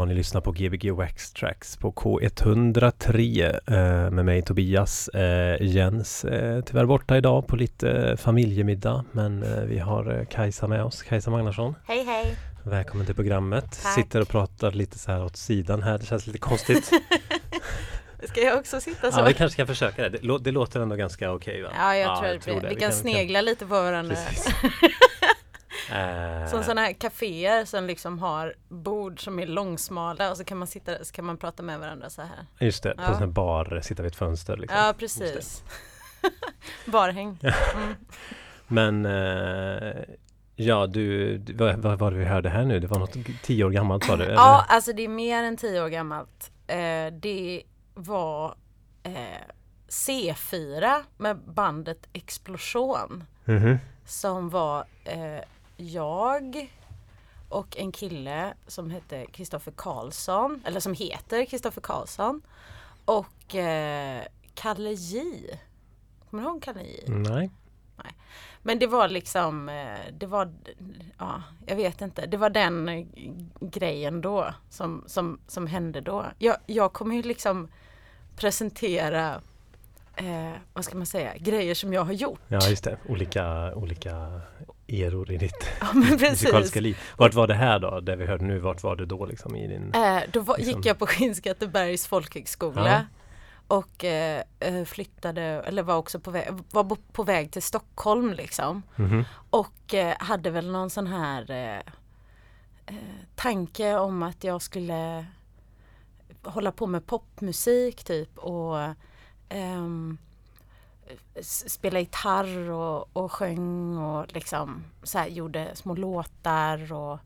lyssnar på Gbg Wax Tracks på K103 eh, med mig Tobias. Eh, Jens eh, tyvärr borta idag på lite familjemiddag men eh, vi har eh, Kajsa med oss, Kajsa Magnarsson. Hej hej! Välkommen till programmet. Tack. Sitter och pratar lite så här åt sidan här, det känns lite konstigt. Ska jag också sitta så? ja, vi kanske ska försöka det. Det, lå- det låter ändå ganska okej va? Ja, jag tror att vi, det. vi kan snegla lite på varandra. Eh, Som sådana här kaféer som liksom har bord som är långsmala och så kan man sitta där så kan man prata med varandra så här. Just det, på Ja. en sån här bar, sitta vid ett fönster. Liksom. Ja, precis. Barhäng. Mm. Men eh, ja, du, vad, vad var det vi hörde här nu? Det var något tio år gammalt sa du? eller? Ja, alltså det är mer än tio år gammalt. Eh, det var eh, C4 med bandet Explosion. Mhm. som var eh, jag och en kille som hette Kristoffer Karlsson, eller som heter Kristoffer Karlsson och eh, Kalle J. Kommer du ihåg Kalle J? Nej. Men det var liksom, eh, det var, ja, jag vet inte, det var den eh, grejen då som, som, som hände då. Jag, jag kommer ju liksom presentera, eh, vad ska man säga, grejer som jag har gjort. Ja, just det. Olika, olika eror i ditt Ja musikaliska liv. Vart var det här då? Det vi hörde nu, vart var du då liksom i din... Eh, då var, liksom- gick jag på Skinnskattebergs folkhögskola Ja. och eh, eh, flyttade, eller var också på väg, var på väg till Stockholm liksom. Mhm. Och eh, hade väl någon sån här eh, eh, tanke om att jag skulle hålla på med popmusik typ och ehm, s- spela gitarr och, och sjöng och liksom så här, gjorde små låtar och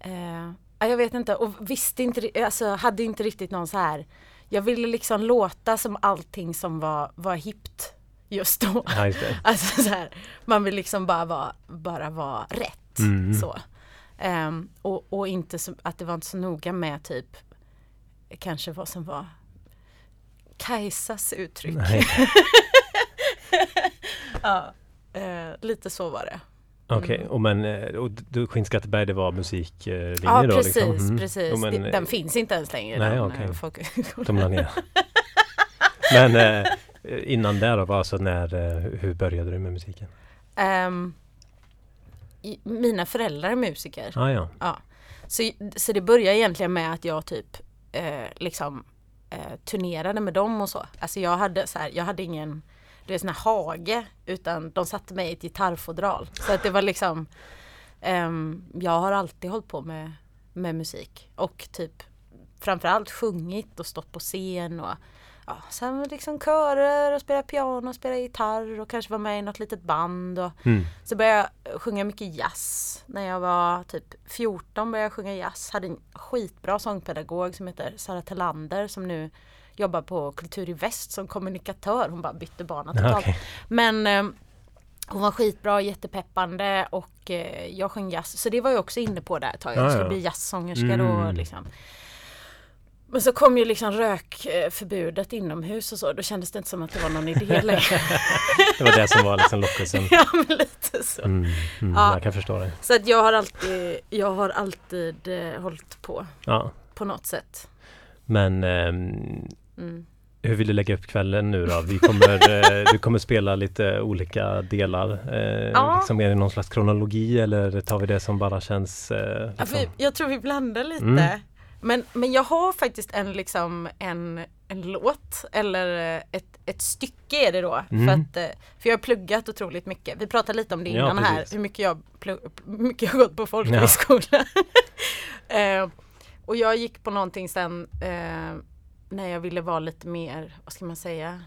eh, ja, jag vet inte och visste inte, alltså hade inte riktigt någon så här jag ville liksom låta som allting som var, var hippt just då. Ja, just det. Alltså så här, man vill liksom bara vara, bara vara rätt. Mm. Så. Ehm, och, och inte så, att det var inte så noga med typ kanske vad som var Kajsas uttryck. Ja, eh, lite så var det. Okej, och men eh, och du, Skinnskatteberg det var musiklinje Ja då? precis, liksom? Mm. precis. Men, eh, den finns inte ens längre. nej, okej. eh, folk- De la ner. Men eh, innan det då, var alltså när, eh, hur började du med musiken? Ehm, i- mina föräldrar är musiker. Ah, ja, Ja. Så, så det började egentligen med att jag typ eh, liksom eh, turnerade med dem och så. Alltså jag hade så här, jag hade ingen du vet, sån här hage utan de satte mig i ett gitarrfodral. Så att det var liksom ehm, Jag har alltid hållit på med, med musik och typ framförallt sjungit och stått på scen och ja, sen liksom körer och spela piano och spela gitarr och kanske vara med i något litet band och mm. så började jag sjunga mycket jazz. När jag var typ 14 började jag sjunga jazz. Hade en skitbra sångpedagog som heter Sara Telander som nu jobbar på Kultur i Väst som kommunikatör. Hon bara bytte bana totalt. okej. Men eh, hon var skitbra, jättepeppande och eh, jag sjöng jazz. Så det var jag också inne på där ett tag. Jag Ja, skulle ja. bli jazzsångerska Mm. då liksom. Men så kom ju liksom rökförbudet inomhus och så. Då kändes det inte som att det var någon idé längre. Det var det som var liksom lockelsen. ja men lite så. Mm, mm, Ja. Jag kan förstå det. Så att jag har alltid, jag har alltid eh, hållit på Ja. på något sätt. Men ehm, Mm. hur vill du lägga upp kvällen nu då? Vi kommer, eh, du kommer spela lite olika delar. Eh, Ja. liksom, är det någon slags kronologi eller tar vi det som bara känns... Eh, Ja, liksom? för jag tror vi blandar lite. Mm. Men, men jag har faktiskt en, liksom, en, en låt eller eh, ett, ett stycke är det då. Mm. För, att, eh, för jag har pluggat otroligt mycket. Vi pratade lite om det Ja, innan här. precis. Hur mycket jag, plugg, mycket jag gått på folkhögskola. eh, och jag gick på någonting sen eh, när jag ville vara lite mer, vad ska man säga?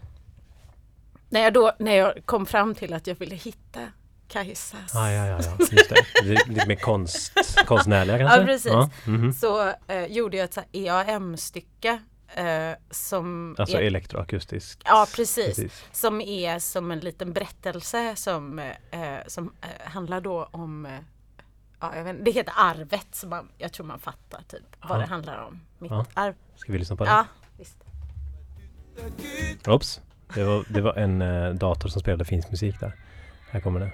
När jag, då, när jag kom fram till att jag ville hitta Kajsas Ah, ja, ja, ja, just det. Lite, mer konst, konstnärliga kanske? Ja, precis. mhm. så eh, gjorde jag ett EAM-stycke eh, som Alltså är, elektroakustisk. Ja, precis. precis. som är som en liten berättelse som, eh, som eh, handlar då om ja, jag vet, det heter arvet, så man, jag tror man fattar typ vad Ja. det handlar om. Mitt Ja. arv. Ska vi lyssna på det? Ja. Oops. Det var, det var en eh, dator som spelade finsk musik där. Här kommer det.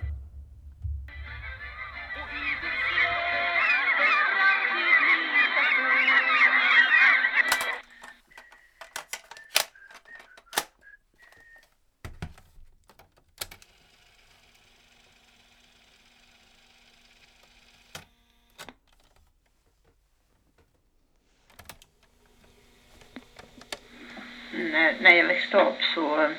när, när jag växte upp så,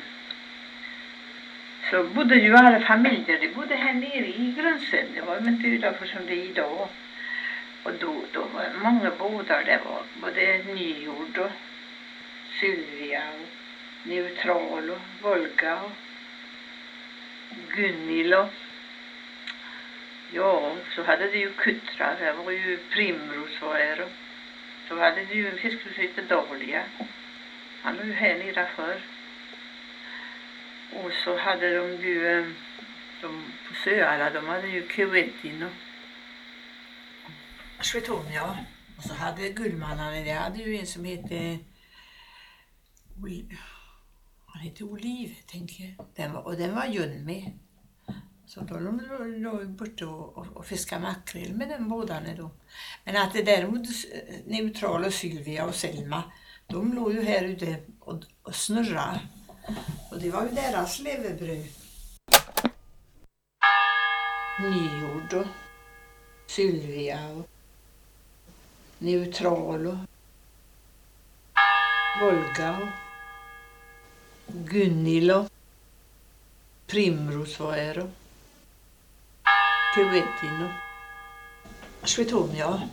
så bodde ju alla familjer, de bodde här nere i gränsen. Det var inte utanför som det är idag. Och då, då var det många båtar. Det var både Nyjord och Sylvia och Neutral och Volga och Gunhild och ja, så hade de ju Kuttra, Det var ju Primros var det och så hade de ju en fiskare som hette Dahlia. Han var ju här nere förr. Och så hade de ju eh, de på Söala, de hade ju Kuwaitin och Svetonia. Och så hade Gullmannarna, det hade ju en som hette han hette Oliv, tänker jag. Den var, och den var Jun med. Så då låg vi borta och, och, och fiskade makrill med den bådarna då. Men att det däremot eh, Neutrala och Sylvia och Selma, de låg ju här ute och, och snurrade. Och det var ju deras levebröd. Nyord och Sylvia och Neutral och Volga och Gunnil och Primros var det och Kuwaitin och Svetonia.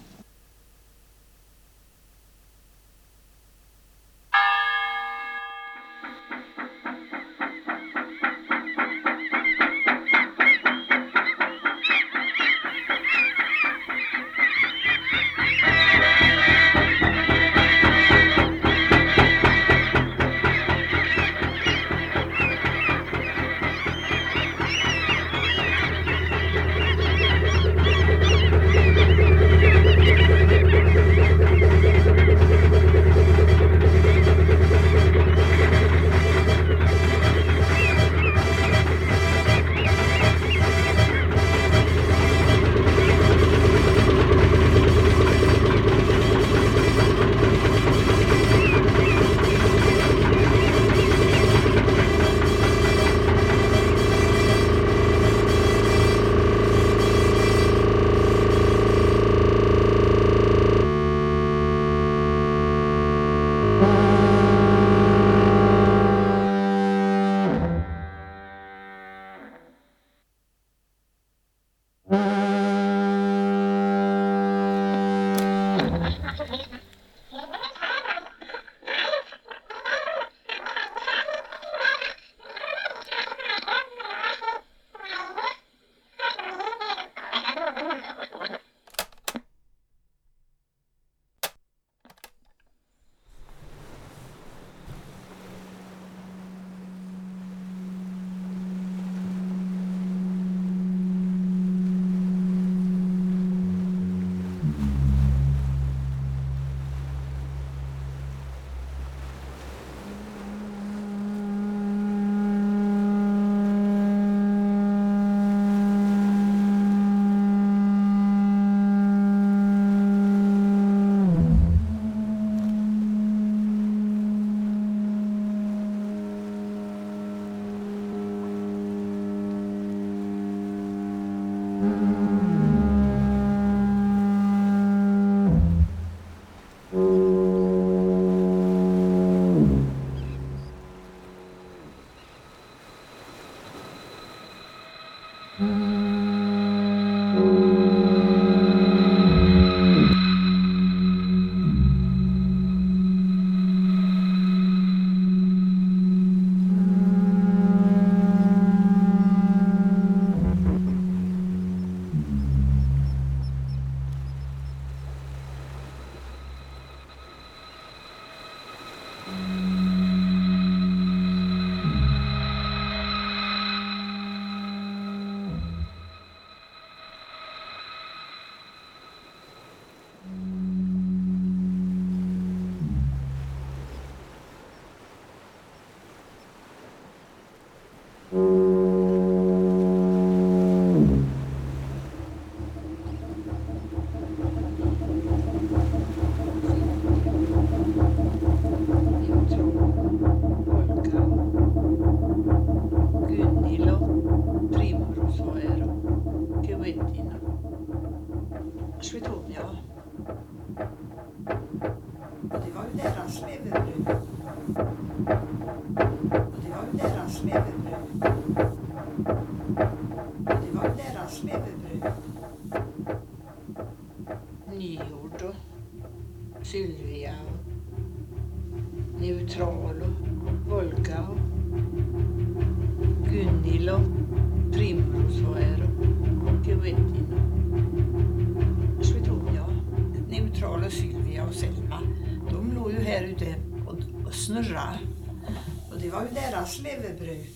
Och det var ju deras levebröd.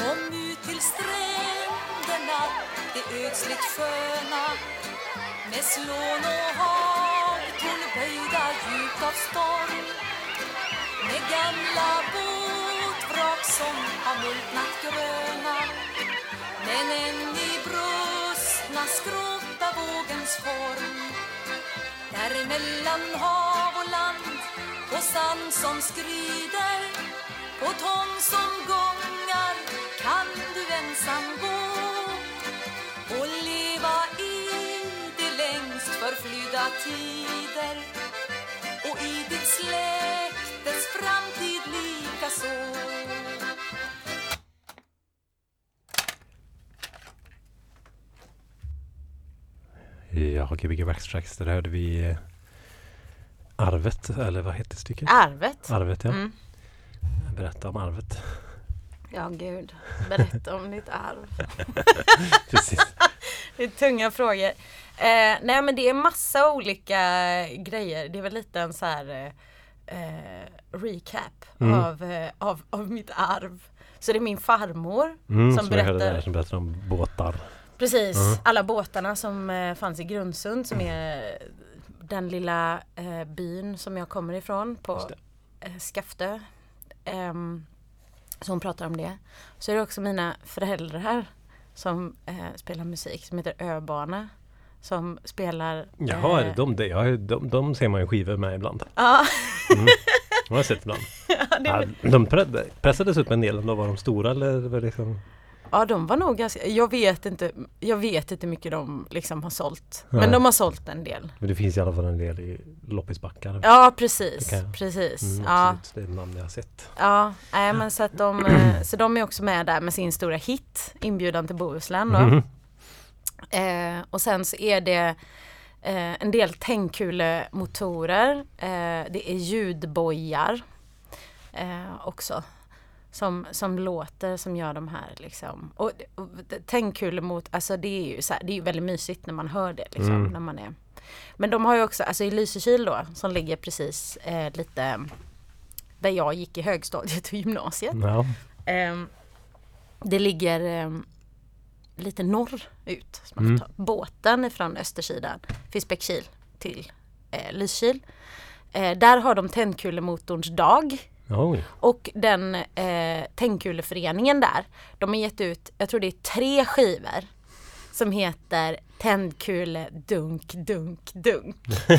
Kom ut till stränderna, det ödsligt sköna. Med slån och hagtorn böjda djupt av storm. Med gamla båtvrak som har multnat gröna. Men än i brustna skråta vågens form. Här mellan hav och land på sand som skrider på tång som gångar kan du ensam gå och leva i de längst förflydda tider. Ja, Gbg Backstracks, där hörde vi eh, Arvet, eller vad heter stycket? Arvet. Arvet, ja. Mm. Berätta om arvet. Ja, gud. Berätta om ditt arv. Precis. Det är tunga frågor. Eh, nej men det är massa olika grejer. Det är väl lite en så här eh, recap Mm. av, eh, av, av mitt arv. Så det är min farmor Mm, som som berättar där, som berättar om båtar. Precis, Mm. alla båtarna som eh, fanns i Grundsund som är den lilla eh, byn som jag kommer ifrån på eh, Skaftö. Ehm, så hon pratar om det. Så är det också mina föräldrar som eh, spelar musik som heter Öbana. Som spelar... Jaha, är eh, de, det? Ja, de, de ser man ju skivor med ibland. Ja, De har jag sett ibland. det Ja, är, de pre- pressades upp en del, då var de stora eller var det liksom? Ja, de var nog ganska... Jag vet inte, jag vet inte hur mycket de liksom har sålt. Nej. Men de har sålt en del. Men det finns i alla fall en del i loppisbackar. Ja, precis. Jag. precis. Mm, ja. det är namn jag har sett. Ja, nej, men så att de, eh, så de är också med där med sin stora hit, Inbjudan till Bohuslän då. Mhm. Eh, och sen så är det eh, en del tändkulemotorer, eh, det är ljudbojar eh, också. Som, som låter, som gör de här liksom. Och, och tändkulemot, alltså det är ju så här, det är ju väldigt mysigt när man hör det liksom. Mm. När man är. Men de har ju också, alltså i Lysekil då, som ligger precis eh, lite där jag gick i högstadiet och gymnasiet. Ja. Ehm, det ligger ehm, lite norrut. Så man Mm. får ta båten ifrån östersidan, Finsbäckskil till eh, Lysekil. Eh, där har de tändkulemotorns dag. Oj. Och den eh, tändkuleföreningen där, de har gett ut, jag tror det är tre skivor som heter Tändkule dunk dunk dunk.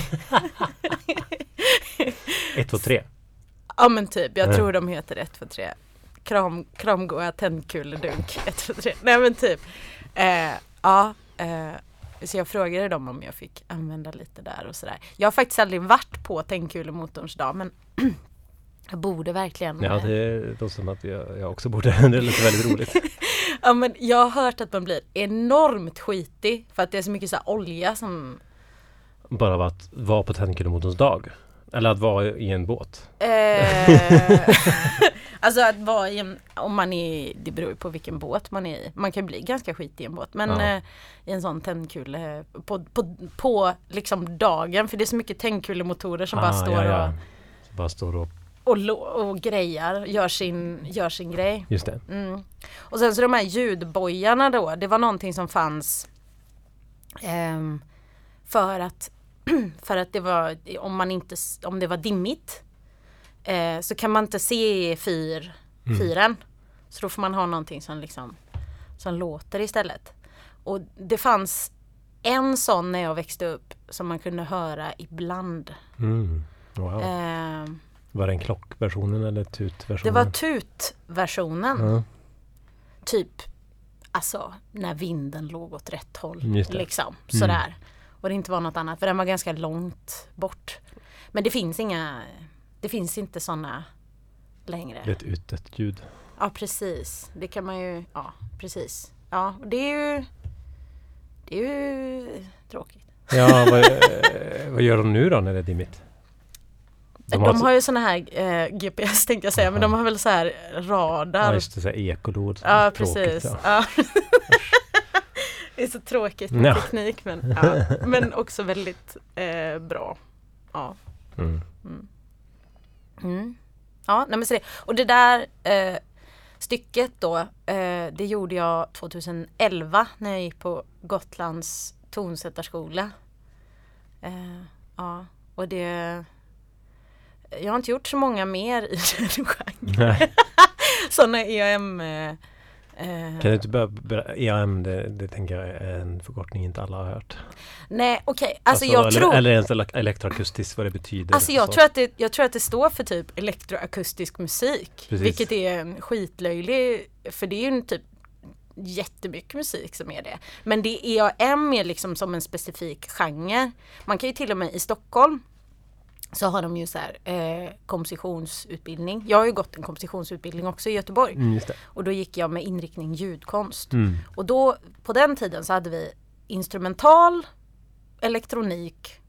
Ett, två, tre. Ja men typ, jag Ja. tror de heter 1, 2, 3. Kram, kramgoa tändkuledunk 1, 2, 3. Nej men typ. Eh, ja, eh, så jag frågade dem om jag fick använda lite där och sådär. Jag har faktiskt aldrig varit på tändkulemotorns dag men jag borde verkligen. Ja, det låter som att jag, jag också borde. Det låter väldigt roligt. ja men jag har hört att man blir enormt skitig för att det är så mycket så olja som Bara av att vara på tändkulemotorns dag. Eller att vara i en båt. Eh, alltså att vara i en, om man är, det beror på vilken båt man är i. Man kan bli ganska skit i en båt. Men Ja. eh, i en sån tändkule på, på, på liksom dagen. För det är så mycket tändkulemotorer som bara Ah, står ja, ja. Och, bara står och... och, och grejar, gör sin, gör sin grej. Just det. Mm. Och sen så de här ljudbojarna då, det var någonting som fanns ehm, för att för att det var om man inte om det var dimmigt eh, så kan man inte se fyr, fyren. Så då får man ha någonting som liksom som låter istället. Och det fanns en sån när jag växte upp som man kunde höra ibland. Mm. Wow. Ehm, Var det en klockversionen eller tutversionen? det var tutversionen. Ja. typ alltså när vinden låg åt rätt håll. Det. Liksom Mm. sådär. Och det inte var något annat för den var ganska långt bort. Men det finns inga, det finns inte sådana längre. Det är ett utdött ljud. Ja precis, det kan man ju, ja precis. Ja det är ju, det är ju tråkigt. Ja, vad, eh, vad gör de nu då när det är dimmigt? De har, ju såna här eh, GPS tänkte jag säga, men de har väl så här radar. Ja, just det, så här ekolod. Ja, Tråkigt, precis. ja. Det är så tråkigt med Ja. teknik men, ja. men också väldigt eh, bra. Ja. Mm. Mm. Ja, nej men så det. Och det där eh, stycket då, eh, det gjorde jag 2011 när jag gick på Gotlands tonsättarskola. Eh, ja, och det... Jag har inte gjort så många mer i den genren. Sådana EM... Eh, eh, Kan du inte börja, EAM, det, det tänker jag är en förkortning inte alla har hört. nej, okej. Alltså, jag eller, tror... Eller ens ele- elektroakustiskt, vad det betyder. Alltså jag så. tror, att det, jag tror att det står för typ elektroakustisk musik. Precis. Vilket är en skitlöjlig, för det är ju en typ jättemycket musik som är det. Men det EAM är liksom som en specifik genre. Man kan ju till och med i Stockholm så har de ju så här eh, kompositionsutbildning. Jag har ju gått en kompositionsutbildning också i Göteborg. Mm. Och då gick jag med inriktning ljudkonst. Mm. Och då på den tiden så hade vi instrumental, elektronik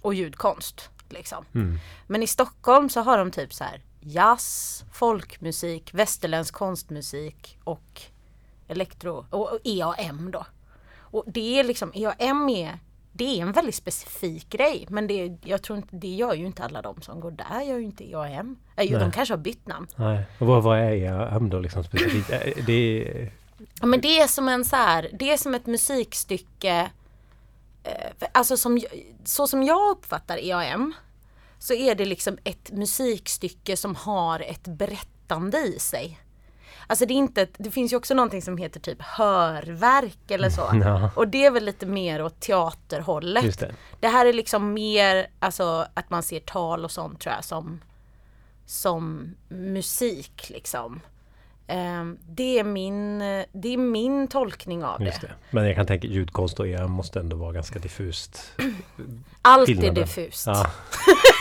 och ljudkonst. Liksom. Mm. Men i Stockholm så har de typ så här jazz, folkmusik, västerländsk konstmusik och elektro och och EAM då. Och det är liksom, EAM är det är en väldigt specifik grej men det, jag tror inte, det gör ju inte alla de som går där, gör ju inte EAM. Jo, de kanske har bytt namn. Nej. Och vad, vad är EAM då liksom specifikt? Det är... Ja, men det är som en så här, det är som ett musikstycke eh, Alltså som, så som jag uppfattar EAM Så är det liksom ett musikstycke som har ett berättande i sig Alltså det är inte, det finns ju också någonting som heter typ hörverk eller så Ja. Och det är väl lite mer åt teaterhållet Just det. det här är liksom mer, alltså att man ser tal och sånt tror jag som, som musik liksom. Ehm, det, är min, det är min tolkning av det. det. Men jag kan tänka ljudkonst och EAM måste ändå vara ganska diffust. Allt är diffust. Ja.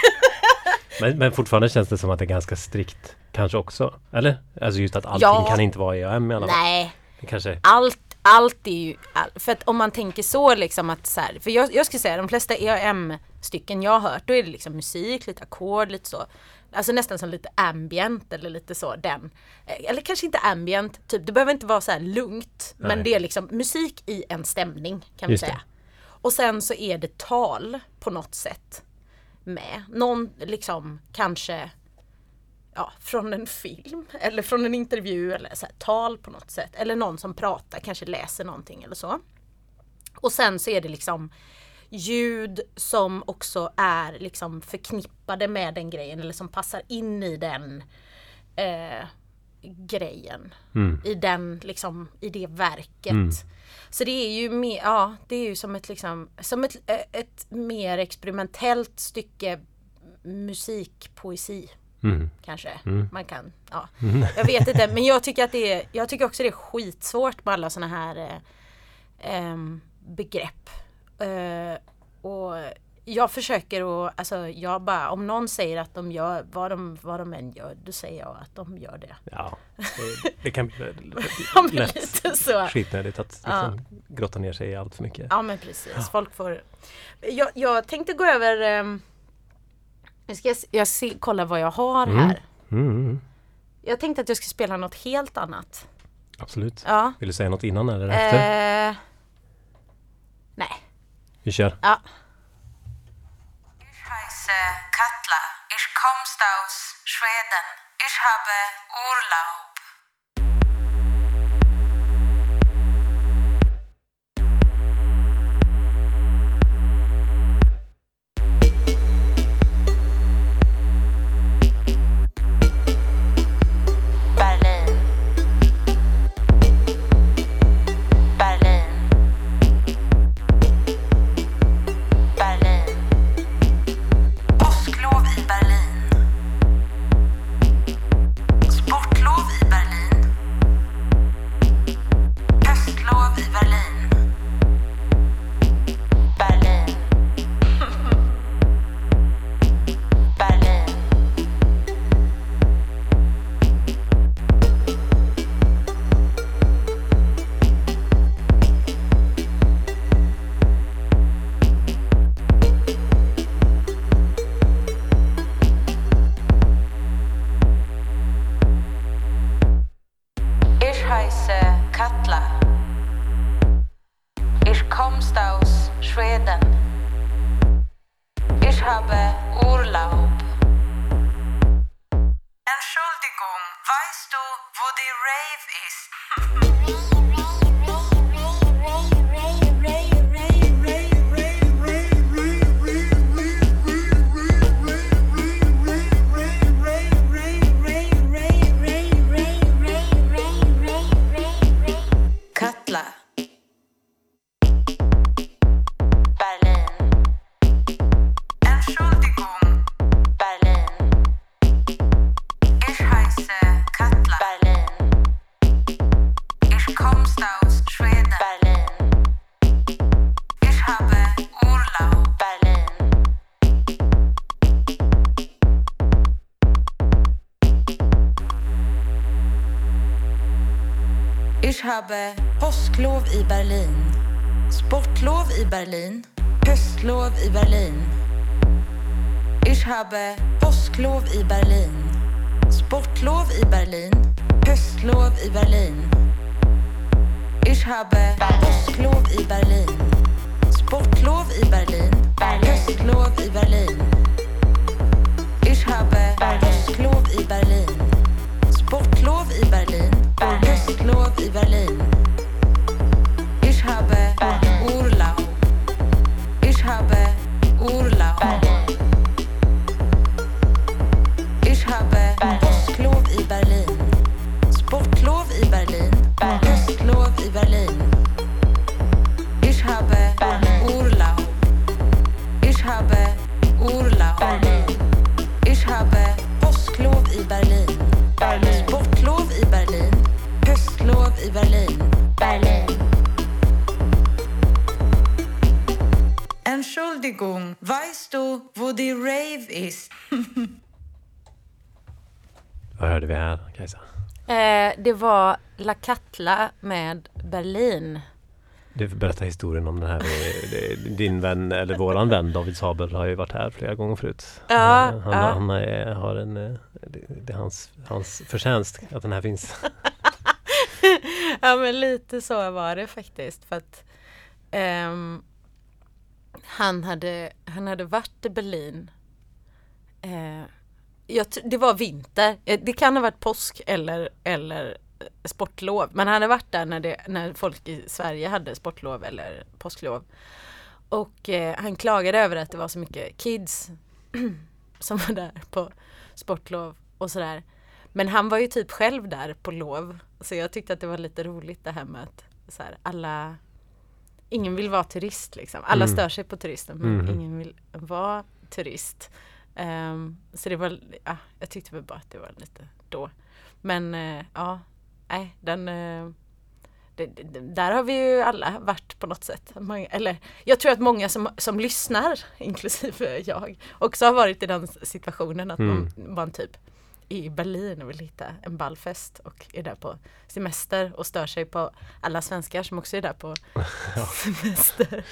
men, men fortfarande känns det som att det är ganska strikt kanske också. Eller? Alltså just att allting Ja. kan inte vara EAM i alla fall. Nej, kanske... allt, allt är ju, all, för att om man tänker så liksom att så här, för jag, jag skulle säga de flesta EAM-stycken jag har hört, då är det liksom musik, lite ackord, lite så. Alltså nästan som lite ambient eller lite så den. Eh, Eller kanske inte ambient, typ det behöver inte vara så här lugnt. Men Nej. det är liksom musik i en stämning kan vi Just det. säga. Och sen så är det tal på något sätt med. Någon liksom kanske ja, från en film eller från en intervju eller så här, tal på något sätt. Eller någon som pratar, kanske läser någonting eller så. Och sen så är det liksom ljud som också är liksom förknippade med den grejen eller som passar in i den eh, grejen. Mm. I den liksom, i det verket. Mm. Så det är ju mer, ja det är ju som ett liksom, som ett, eh, ett mer experimentellt stycke musikpoesi Mm. kanske. Mm. Man kan, ja. Jag vet inte men jag tycker att det är, jag tycker också det är skitsvårt med alla såna här eh, ehm, begrepp. Eh, och jag försöker att, alltså jag bara, om någon säger att de gör vad de, vad de än gör, då säger jag att de gör det. Ja, det, det kan bli Ja, lätt så. skitnödigt att liksom grotta ner sig i allt för mycket. Ja men precis, folk får Jag, jag tänkte gå över Nu ska jag, jag se, kolla vad jag har Mm. här. Mm. Jag tänkte att jag skulle spela något helt annat. Absolut. Ja. Vill du säga något innan eller efter? Eh, nej. Vi kör. Ja. Katla. Ich kommst aus Schweden. Ich habe Urlaub. Ich habe påsklov i Berlin. Sportlov i Berlin. Höstlov i Berlin. Ich habe påsklov i Berlin. Sportlov i Berlin. Höstlov i Berlin. Ich habe påsklov i Berlin. Sportlov i Berlin. Höstlov i Berlin. Ich habe påsklov i Berlin. Sportlov i Berlin. Höstlov i Berlin. Entschuldigung, weißt du, wo die Rave ist? Vad hörde vi här Kajsa? Eh, det var La Katla med Berlin. Du får berätta historien om den här. Din vän, eller våran vän David Sabel har ju varit här flera gånger förut. Ja, han, ja. han är, har en, eh, det, är hans, hans förtjänst att den här finns. ja men lite så var det faktiskt. För att ehm, han, hade, han hade varit i Berlin. Eh, jag, det var vinter. Eh, det kan ha varit påsk eller, eller eh, sportlov. Men han hade varit där när, det, när folk i Sverige hade sportlov eller påsklov. Och eh, han klagade över att det var så mycket kids som var där på sportlov och sådär. Men han var ju typ själv där på lov. Så jag tyckte att det var lite roligt det här med att så här, alla Ingen vill vara turist liksom. Alla Mm. stör sig på turisten men Mhm. ingen vill vara turist. Ehm, så det var, ja, jag tyckte väl bara att det var lite då. Men eh, ja, nej den eh, det, det, där har vi ju alla varit på något sätt. Många, eller jag tror att många som, som lyssnar, inklusive jag, också har varit i den situationen att man, man typ i Berlin och vill hitta en ballfest och är där på semester och stör sig på alla svenskar som också är där på semester.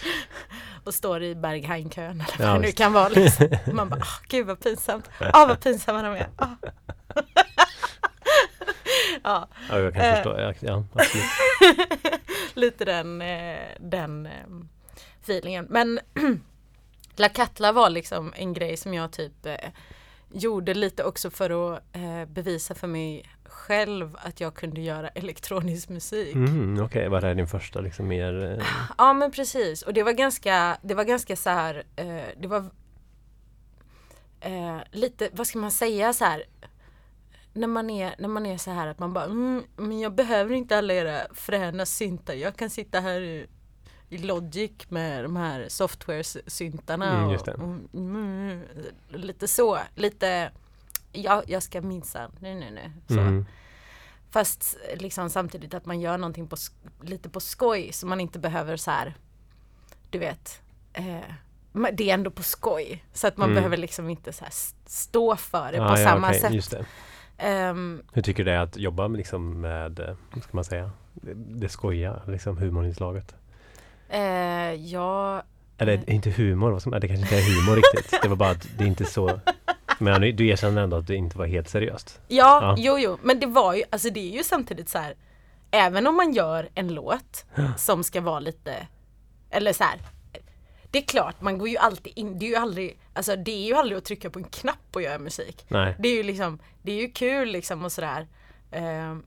Och står i Berghainkön eller vad Ja, det nu kan vara. Liksom. Man bara, oh, gud vad pinsamt. Ah, vad pinsamma de är. Ah. ja, Ja, jag kan Eh. förstå. Ja, ja, absolut. lite den, eh, den eh, feelingen. Men La Katla var liksom en grej som jag typ gjorde lite också för att eh, bevisa för mig själv att jag kunde göra elektronisk musik. Mm, Okej, var det här din första liksom mer... eh, Ja men precis. Och det var ganska, det var ganska så här, eh, det var eh, lite, vad ska man säga så här? När man är, när man är så här att man bara mm, men jag behöver inte alla era fräna syntar, jag kan sitta här i, Logic med de här software-syntarna Mm, och, och mm, lite så, lite ja, jag ska minsann, nu nu nu så. Mm. Fast liksom samtidigt att man gör någonting på, lite på skoj så man inte behöver så här Du vet eh, Det är ändå på skoj Så att man Mm. behöver liksom inte så här stå för det Ja, på ja, samma okej, sätt Just det. Ehm, Hur tycker du det är att jobba med, liksom med, vad ska man säga, det, skojiga, liksom humorinslaget? Eh, Jag Eller Nej. inte humor, vad man, det kanske inte är humor riktigt. Det var bara att det är inte så... Men du erkänner ändå att det inte var helt seriöst. Ja, Ja. jo jo men det var ju, alltså det är ju samtidigt så här Även om man gör en låt som ska vara lite Eller så här det är klart, man går ju alltid in, det är ju aldrig, alltså det är ju aldrig att trycka på en knapp och göra musik. Nej. Det är ju liksom, det är ju kul liksom och sådär. Ehm,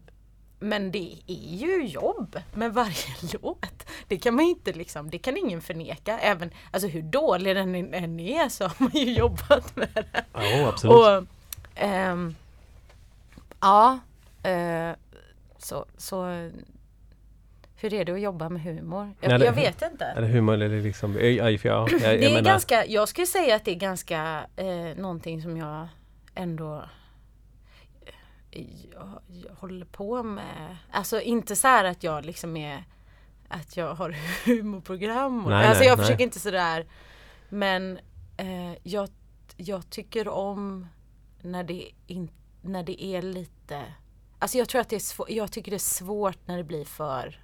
men det är ju jobb med varje låt. Det kan man inte liksom, det kan ingen förneka. Även, alltså hur dålig den än är så har man ju jobbat med den. Ja, absolut. Och, ehm, ja, eh, så, så hur är det att jobba med humor? Jag, Ja, det- jag vet inte. Eller humor eller liksom, ja, ja, ja, jag, jag Det är menar, ganska, jag skulle säga att det är ganska eh, någonting som jag ändå eh, jag, jag håller på med. Alltså inte så här att jag liksom är att jag har humorprogram. Och, Nej, alltså nej, jag nej. försöker inte sådär. Men eh, jag, jag tycker om när det, in, när det är lite Alltså jag tror att det är svårt, jag tycker det är svårt när det blir för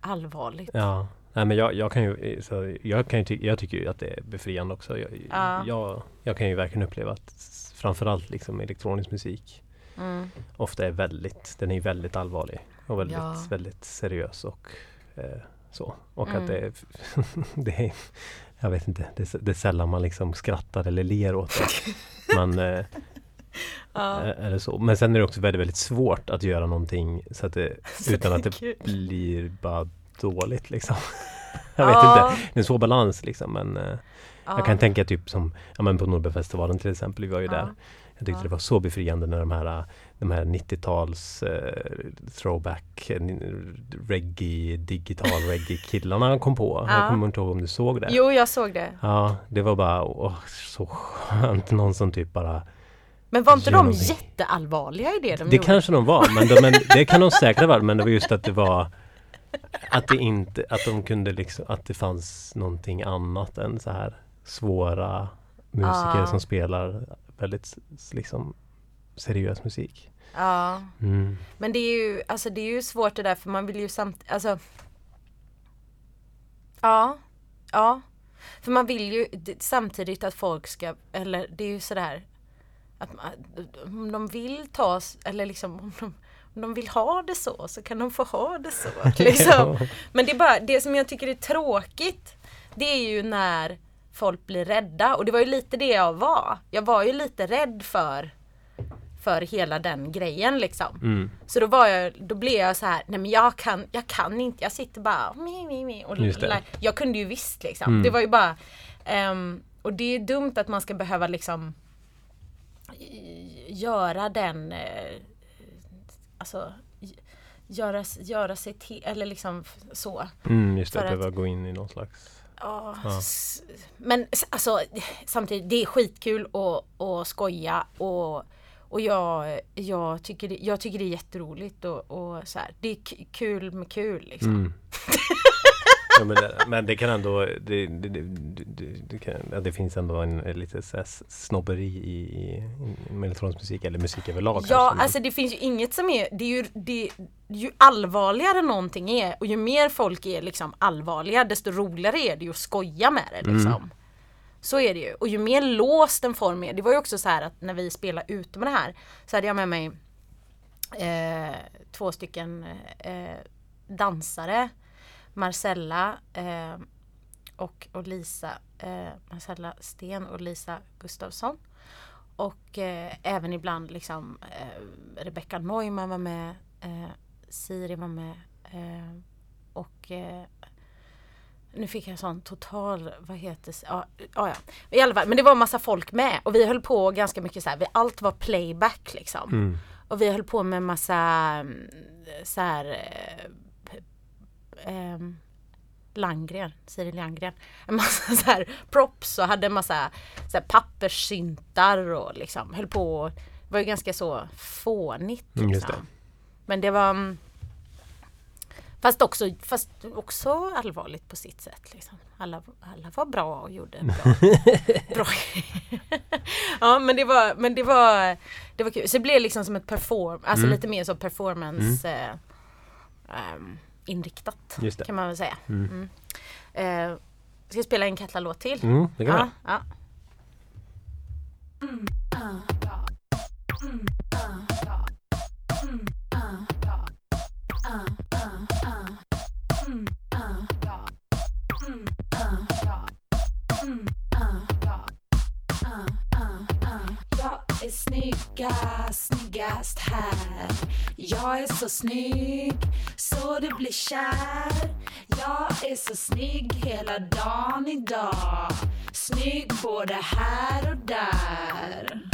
allvarligt. Ja, nej men jag, jag kan ju, så jag kan ju ty- jag tycker ju att det är befriande också. Jag, Ja. jag, jag kan ju verkligen uppleva att framförallt liksom elektronisk musik Mm. ofta är väldigt, den är väldigt allvarlig och väldigt, Ja. väldigt seriös och eh, så. Och Mm. att det är, det är, jag vet inte, det, är- det är sällan man liksom skrattar eller ler åt det. Man, eh, Ja. är det så. Men sen är det också väldigt, väldigt svårt att göra någonting så att det, utan att det Kul. blir bara dåligt liksom. Jag vet Ja. inte, det är en svår balans liksom men eh, Ja. jag kan tänka typ som ja, men på Nordbergfestivalen till exempel, vi var ju där. Jag tyckte Ja. det var så befriande när de här, de här 90-tals eh, throwback, eh, reggae, digital reggae killarna kom på. Ja. Jag kommer inte ihåg om du såg det? Jo, jag såg det. Ja, det var bara åh, så skönt. Någon som typ bara Men var inte de jätteallvarliga i det de Det gjorde? kanske de var, men, de, men det kan de säkert ha varit. Men det var just att det var Att det inte, att de kunde liksom, att det fanns någonting annat än så här svåra musiker Ah. som spelar väldigt liksom seriös musik. Ja, Mm. men det är ju, alltså det är ju svårt det där för man vill ju samtidigt, alltså Ja, ja. För man vill ju samtidigt att folk ska, eller det är ju sådär att om de vill ta, eller liksom om de, om de vill ha det så, så kan de få ha det så. Liksom. Men det är bara, det som jag tycker är tråkigt, det är ju när folk blir rädda. Och det var ju lite det jag var. Jag var ju lite rädd för, för hela den grejen liksom. Mm. Så då var jag, då blev jag så här, nej men jag kan, jag kan inte, jag sitter bara mi, mi, mi. Och jag kunde ju visst liksom. Mm. Det var ju bara, ehm, och det är dumt att man ska behöva liksom göra den, eh, alltså göra, göra sig till, eller liksom så. Mm, just det, För att- behöva gå in i någon slags Ja, Men alltså samtidigt, det är skitkul att, att skoja och, och jag, jag, tycker det, jag tycker det är jätteroligt och, och så här. Det är kul med kul liksom. Mm. ja, men, det, men det kan ändå det, det, det, kan, det finns ändå en, en lite snobberi i, i, i elektronisk musik eller musik överlag. Ja, kanske, alltså det finns ju inget som är, det är ju, det, ju allvarligare någonting är och ju mer folk är liksom allvarliga desto roligare är det ju att skoja med det liksom. Mm. Så är det ju. Och ju mer låst en form är, det var ju också så här att när vi spelade ute med det här så hade jag med mig eh, två stycken eh, dansare Marcella eh, och, och Lisa eh, Marcella Sten och Lisa Gustafsson. Och eh, även ibland liksom eh, Rebecca Neumann var med, eh, Siri var med eh, och eh, nu fick jag sån total, vad heter det? Ja, ja, ja. I alla fall, men det var massa folk med och vi höll på ganska mycket så här, vi, allt var playback liksom. Mm. Och vi höll på med massa mm, så här eh, Landgren, Siri Landgren. En massa så här props och hade en massa så här papperssyntar och liksom höll på. och- Det var ju ganska så fånigt. Mm, Liksom. det. Men det var mm, Fast också, fast också allvarligt på sitt sätt. Liksom. Alla, alla var bra och gjorde bra. bra. ja men det var, men det var, det var kul. Så det blev liksom som ett perform, alltså Mm. lite mer så performance eh, ehm, inriktat Just det. kan man väl säga. Mm. Mm. Eh, ska jag spela en Katla-låt till? Mm, det kan ja, är snyggast, snyggast här. Jag är så snygg så du blir kär. Jag är så snygg hela dagen idag. Snygg både här och där.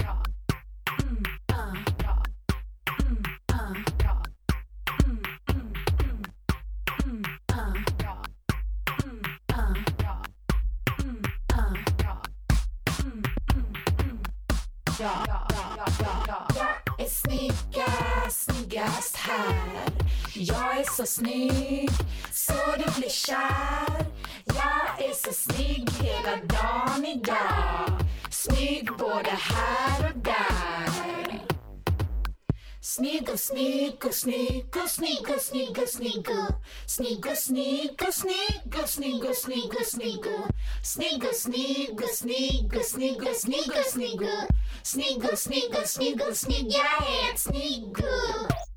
Snyggast, snyggast här. Jag är så snygg, så du blir kär. Jag är så snygg hela dagen idag. Snygg både här och där. Снегу, снегу, снегу, снегу, снегу, снегу. Снегу, снегу, снегу, снегу, снегу, снегу. Снегу, снегу, снегу, снегу, снегу, снегу. Снегу, снегу, снегу, снегает снегу.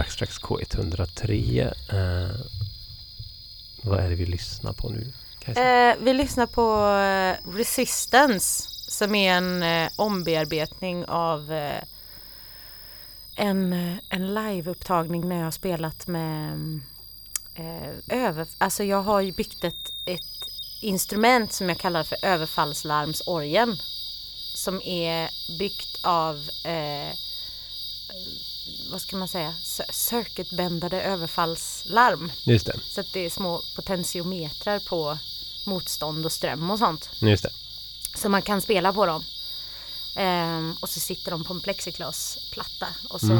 Ja. Backstracks K103. Eh, vad är det vi lyssnar på nu? Eh, vi lyssnar på eh, Resistance som är en eh, ombearbetning av eh, en, eh, en liveupptagning när jag har spelat med eh, över... Alltså jag har ju byggt ett, ett instrument som jag kallar för överfallslarmsorgen. Som är byggt av eh, ska man säga, cir- circuitbändade överfallslarm. Just det, Så att det är små potentiometrar på motstånd och ström och sånt. just det. Så man kan spela på dem. Ehm, och så sitter de på en plexiglasplatta och så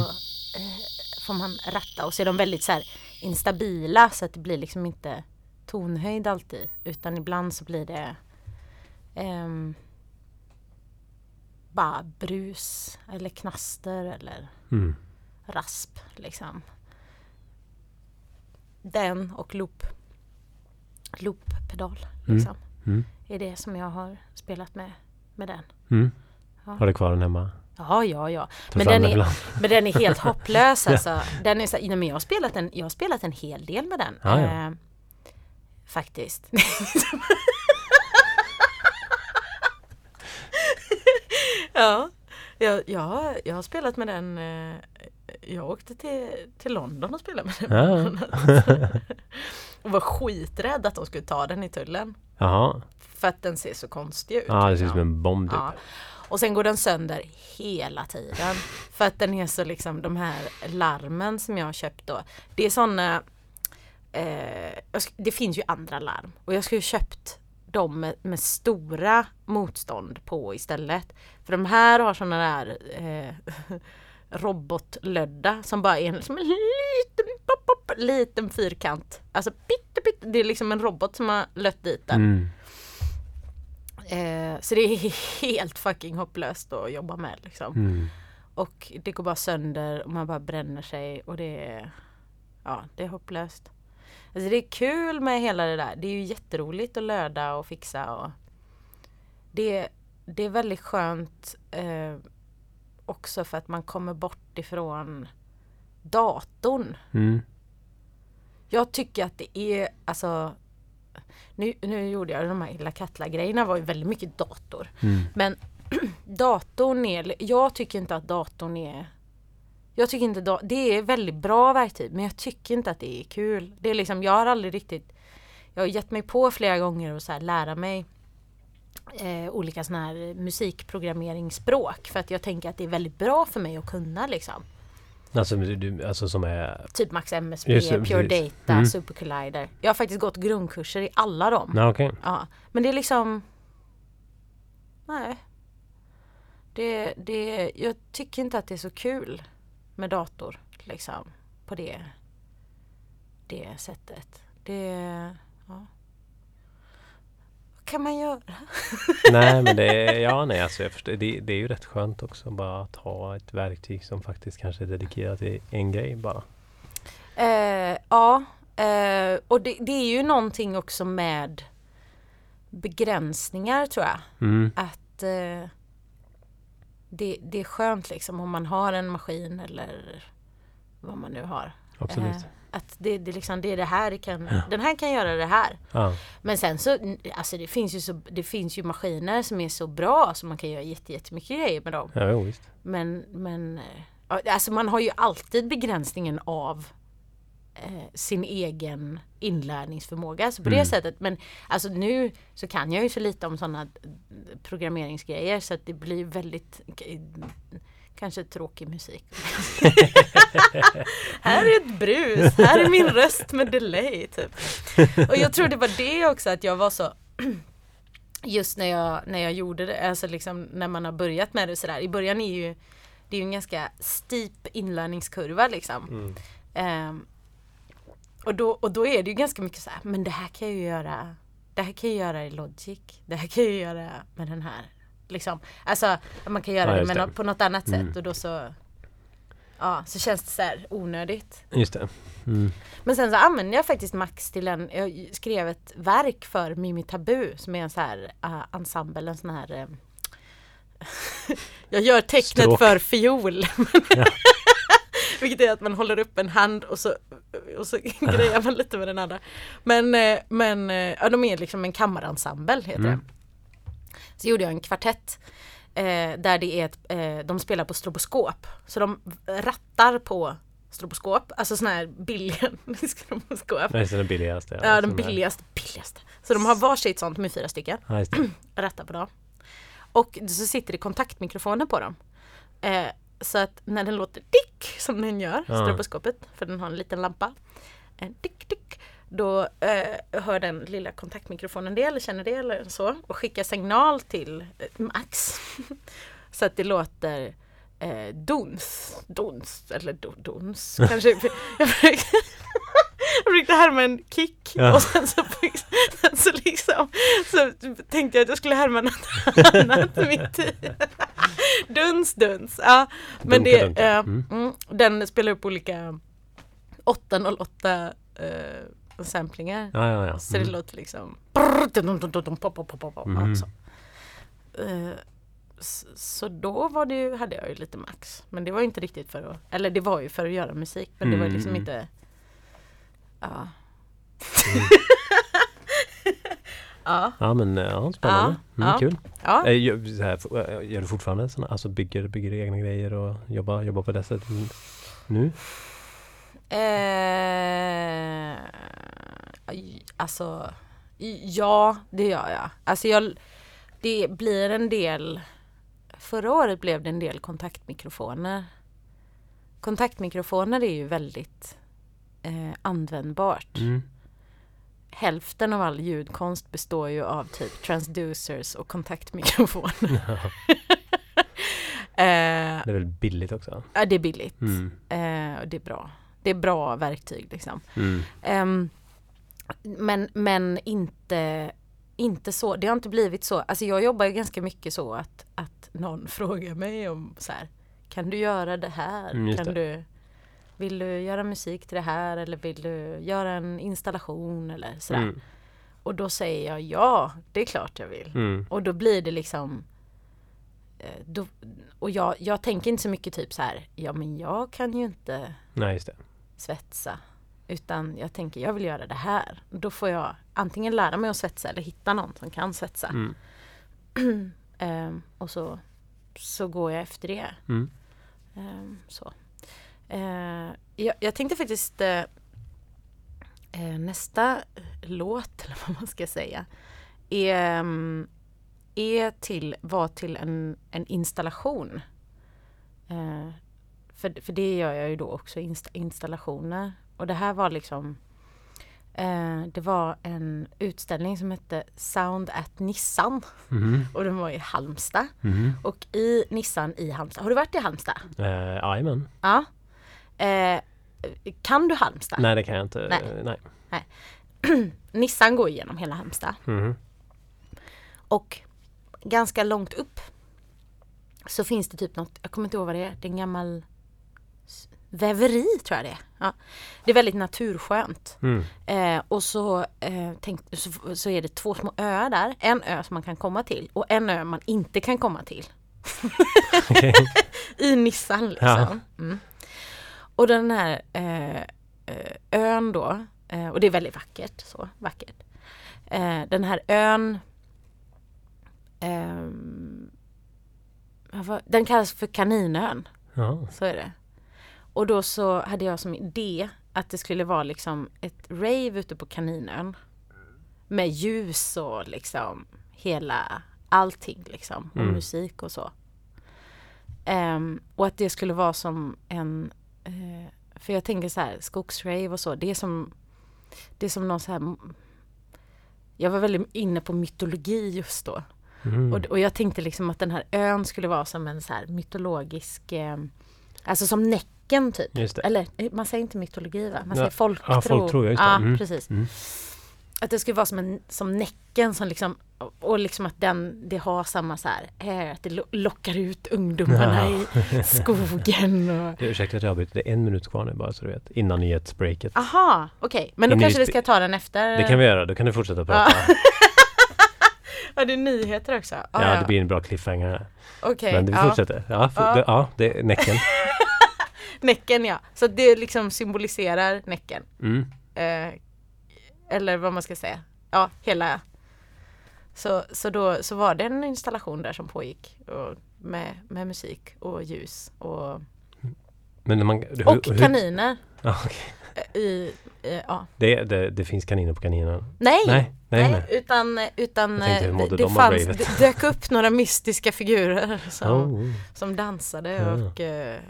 eh, får man ratta och så är de väldigt så här instabila så att det blir liksom inte tonhöjd alltid utan ibland så blir det ehm, bara brus eller knaster eller Mm. Rasp liksom. Den och loop. Looppedal liksom. Mm. Är det som jag har spelat med, med den. Mm. Ja. Har du kvar den hemma? Ja, ja, ja. Men den, är, men den är helt hopplös alltså. Den är så, nej, men jag, har spelat en, jag har spelat en hel del med den. Ja, ja. Eh, faktiskt. ja, jag, jag, jag har spelat med den. Eh, jag åkte till, till London och spelade med den. Ja. och var skiträdd att de skulle ta den i tullen. Jaha. För att den ser så konstig ut. Ja, det ser ut som en bomb typ. Ja. Och sen går den sönder hela tiden. För att den är så liksom de här larmen som jag har köpt då. Det är sådana eh, Det finns ju andra larm. Och jag skulle köpt dem med, med stora motstånd på istället. För de här har sådana där eh, robotlödda som bara är liksom en liten, pop, pop, liten fyrkant. Alltså pitte, pitte, det är liksom en robot som har lött dit den. Mm. Eh, så det är helt fucking hopplöst att jobba med liksom. Mm. Och det går bara sönder och man bara bränner sig och det är Ja, det är hopplöst. Alltså det är kul med hela det där. Det är ju jätteroligt att löda och fixa och det, det är väldigt skönt eh, också för att man kommer bort ifrån datorn. Mm. Jag tycker att det är alltså nu, nu gjorde jag de här Illa Katla grejerna var ju väldigt mycket dator. Mm. Men datorn är, jag tycker inte att datorn är jag tycker inte det är väldigt bra verktyg men jag tycker inte att det är kul. Det är liksom, jag har aldrig riktigt Jag har gett mig på flera gånger att så här lära mig eh, olika sådana här musikprogrammeringsspråk för att jag tänker att det är väldigt bra för mig att kunna liksom. Alltså, du, alltså som är... Typ Max MSP, Just Pure precis. Data, Mm. Super Collider. Jag har faktiskt gått grundkurser i alla dem. Ja, okej. Ja, men det är liksom Nej. Det, det, jag tycker inte att det är så kul med dator liksom på det, det sättet. Det, ja. Vad kan man göra? Nej men det ja nej alltså jag förstår, det, det är ju rätt skönt också bara att ha ett verktyg som faktiskt kanske är dedikerat till en grej bara. Eh, ja, eh, och det, det är ju någonting också med begränsningar tror jag. Mm. att eh, det, det är skönt liksom om man har en maskin eller vad man nu har. Absolut. Eh, att det, det, liksom, det är det här det kan, den här kan göra det här. Ja. Men sen så, alltså det finns ju, så, det finns ju maskiner som är så bra så man kan göra jätte, jättemycket grejer med dem. Ja, jo, visst. Men, men eh, ja, alltså man har ju alltid begränsningen av sin egen inlärningsförmåga. Så på det Mm. sättet. Men alltså nu så kan jag ju så lite om sådana programmeringsgrejer så att det blir väldigt k- Kanske tråkig musik. här är ett brus, här är min röst med delay typ. Och jag tror det var det också att jag var så Just när jag, när jag gjorde det, alltså liksom när man har börjat med det sådär. I början är ju Det är ju en ganska steep inlärningskurva liksom. Mm. Ehm, och, då, och då är det ju ganska mycket så här, men det här kan jag ju göra Det här kan jag göra i Logic. Det här kan jag göra med den här. Liksom. Alltså man kan göra Ja, det, det. nå- på något annat Mm. sätt och då så Ja, så känns det så här onödigt. Just det. Mm. Men sen så använde jag faktiskt Max till en, jag skrev ett verk för Mimi Tabu som är en så här uh, ensemble, en sån här eh, Jag gör tecknet Stråk. för fiol. Vilket är att man håller upp en hand och så, och så grejar man lite med den andra. Men, eh, men eh, ja, de är liksom en kammarensemble heter Mm. det. Så gjorde jag en kvartett eh, där det är ett, eh, de spelar på stroboskop. Så de rattar på stroboskop, alltså sådana här billiga stroboskop. Nej, så den billigaste. Ja, den som är- billigaste, billigaste. Så de har varsitt sånt med fyra stycken Ja, rattar på dem. Och så sitter det kontaktmikrofoner på dem. Eh, så att när den låter dick som den gör, Ja. stroboskopet, för den har en liten lampa. En dick dick. Då eh, hör den lilla kontaktmikrofonen det eller känner det eller så och skickar signal till eh, Max. så att det låter eh, duns, duns eller do, duns kanske. Jag försökte, härma en kick Ja. och sen så, sen så liksom så tänkte jag att jag skulle härma något annat mitt i. Duns duns. Ja, men Dunka, det, dunka. eh, Mm. mm, den spelar upp olika 808 eh, samplingar. Ja, ja, ja. Så det Mm. låter liksom Mhm. så. Eh, Så då var det ju, hade jag ju lite max. Men det var inte riktigt för att, eller det var ju för att göra musik men det var ju liksom Mm. inte Ja. ja, Ja, men ja, spännande. Ja, Mm, ja. Kul. ja. Eh, Gör, så här, eh, gör du fortfarande såna, alltså bygger, bygger egna grejer och jobbar, jobbar på det sättet nu? Eh, alltså, ja det gör jag. Alltså jag, det blir en del, förra året blev det en del kontaktmikrofoner. Kontaktmikrofoner är ju väldigt eh, användbart. Mm. Hälften av all ljudkonst består ju av typ transducers och kontaktmikrofoner. eh, Det är väl billigt också? ja, det är billigt. Mm. Eh, och det är bra. Det är bra verktyg liksom. Mm. Ehm, men, men inte, inte så, det har inte blivit så. Alltså jag jobbar ju ganska mycket så att, att någon frågar mig om så här, kan du göra det här? Mm, kan det. du, vill du göra musik till det här eller vill du göra en installation eller sådär? Mm. Och då säger jag ja, det är klart jag vill. Mm. Och då blir det liksom eh, då, och jag, jag tänker inte så mycket typ så här, ja men jag kan ju inte Nej, svetsa. Utan jag tänker jag vill göra det här. Då får jag antingen lära mig att svetsa eller hitta någon som kan svetsa. Mm. Ehm, och så, så går jag efter det. Mm. Ehm, så. Eh, jag, jag tänkte faktiskt eh, eh, nästa låt, eller vad man ska säga, är, mm, är till, var till en, en installation. Eh, för, för det gör jag ju då också, inst, installationer. Och det här var liksom eh, det var en utställning som hette Sound at Nissan Mhm. och den var i Halmstad. Mhm. Och i Nissan i Halmstad, har du varit i Halmstad? Eh, Jajamän. Ja. Eh, kan du Halmstad? Nej, det kan jag inte. Nej. Nej. Nissan går igenom hela Halmstad. Mhm. Och ganska långt upp så finns det typ något, jag kommer inte ihåg vad det är, det är en gammal väveri tror jag det är. Ja. Det är väldigt naturskönt. Mm. Eh, och så, eh, tänk, så, så är det två små öar där. En ö som man kan komma till och en ö man inte kan komma till. I Nissan liksom. Mm. Och den här eh, eh, ön då, eh, och det är väldigt vackert. så vackert. Eh, den här ön var- den kallas för Kaninön. Ja. Så är det. Och då så hade jag som idé att det skulle vara liksom ett rave ute på Kaninön. Med ljus och liksom hela allting liksom. Och Mm. musik och så. Ehm, och att det skulle vara som en eh, för jag tänker så här, skogsrave och så, det är som Det är som någon så här Jag var väldigt inne på mytologi just då. Mhm. Och, och jag tänkte liksom att den här ön skulle vara som en så här mytologisk eh, Alltså som Näcken typ. Eller eh, man säger inte mytologi va? Man Ja, säger folktro. ja, folktro, just det. Ja, Mm. precis. Mm. Att det skulle vara som, en, som Näcken som liksom och- liksom att den, det har samma så här, eh, att det lo- lockar ut ungdomarna i skogen och Du, Ursäkta att jag avbryter, det är en minut kvar nu bara så du vet. Innan nyhetsbreaket. Aha, okej. Men då kanske vi ska ta den efter. Det kan vi göra, då kan du fortsätta prata. Ja, det är nyheter också. Ah, Ja, det blir en bra cliffhanger. Okej, Men vi ja. fortsätter. Ja, for, Ja. Det, ja, det är Näcken. Näcken ja. Så det liksom symboliserar näcken. Mm. Eh, eller vad man ska säga. Ja, hela. Så, så då så var det en installation där som pågick. Och med, med musik och ljus och, Men när man, hur, och hur- kaniner. Ja, okej. eh, I, eh, ja. det, det, det finns kaniner på kaninerna? Nej, Nej, nej, nej. utan, utan eh, det, de fanns, det dök upp några mystiska figurer som, Oh, som dansade Ja. och eh,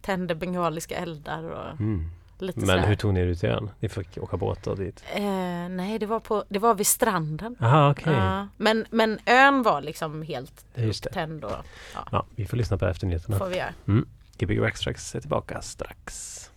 tände bengaliska eldar och mm. Lite Men sådär. hur tog ni er ut till ön? Ni fick åka båt och dit? Eh, nej, det var, på, det var vid stranden. Aha, okej. Ja, men, men ön var liksom helt tänd och Ja, vi får lyssna på efternyheterna. får vi göra. Gbg Waxtrax är tillbaka strax.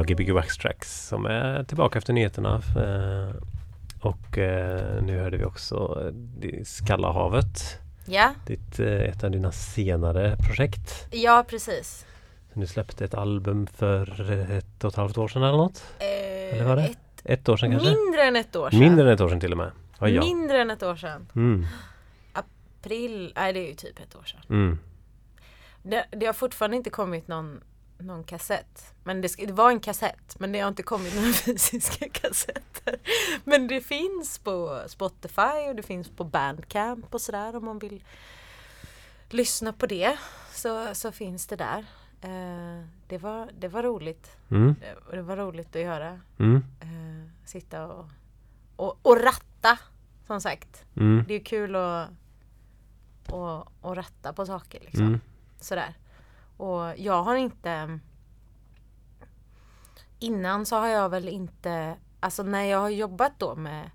Ja, Gbg Wax Tracks som är tillbaka efter nyheterna. Eh, och eh, nu hörde vi också eh, Skallahavet. Ja, Ditt, eh, ett av dina senare projekt. ja precis. Du släppte ett album för ett och ett halvt år sedan eller något? Eh, Eller var det? ett, Ett år sedan kanske? mindre än ett år sedan. Mindre än ett år sedan till och med. Ja, ja. Mindre än ett år sedan. Mm. April, nej det är ju typ ett år sedan. Mm. Det, det har fortfarande inte kommit någon, någon kassett. Men det, ska, det var en kassett men det har inte kommit några fysiska kassetter. Men det finns på Spotify och det finns på Bandcamp och sådär om man vill lyssna på det. Så, så finns det där. Eh, det, var, det var roligt. Mm. Eh, Och det var roligt att göra. Mm. Eh, sitta och, och, och ratta som sagt. Mm. Det är kul att, att, att ratta på saker liksom. Mm. Sådär. Och jag har inte Innan så har jag väl inte Alltså när jag har jobbat då med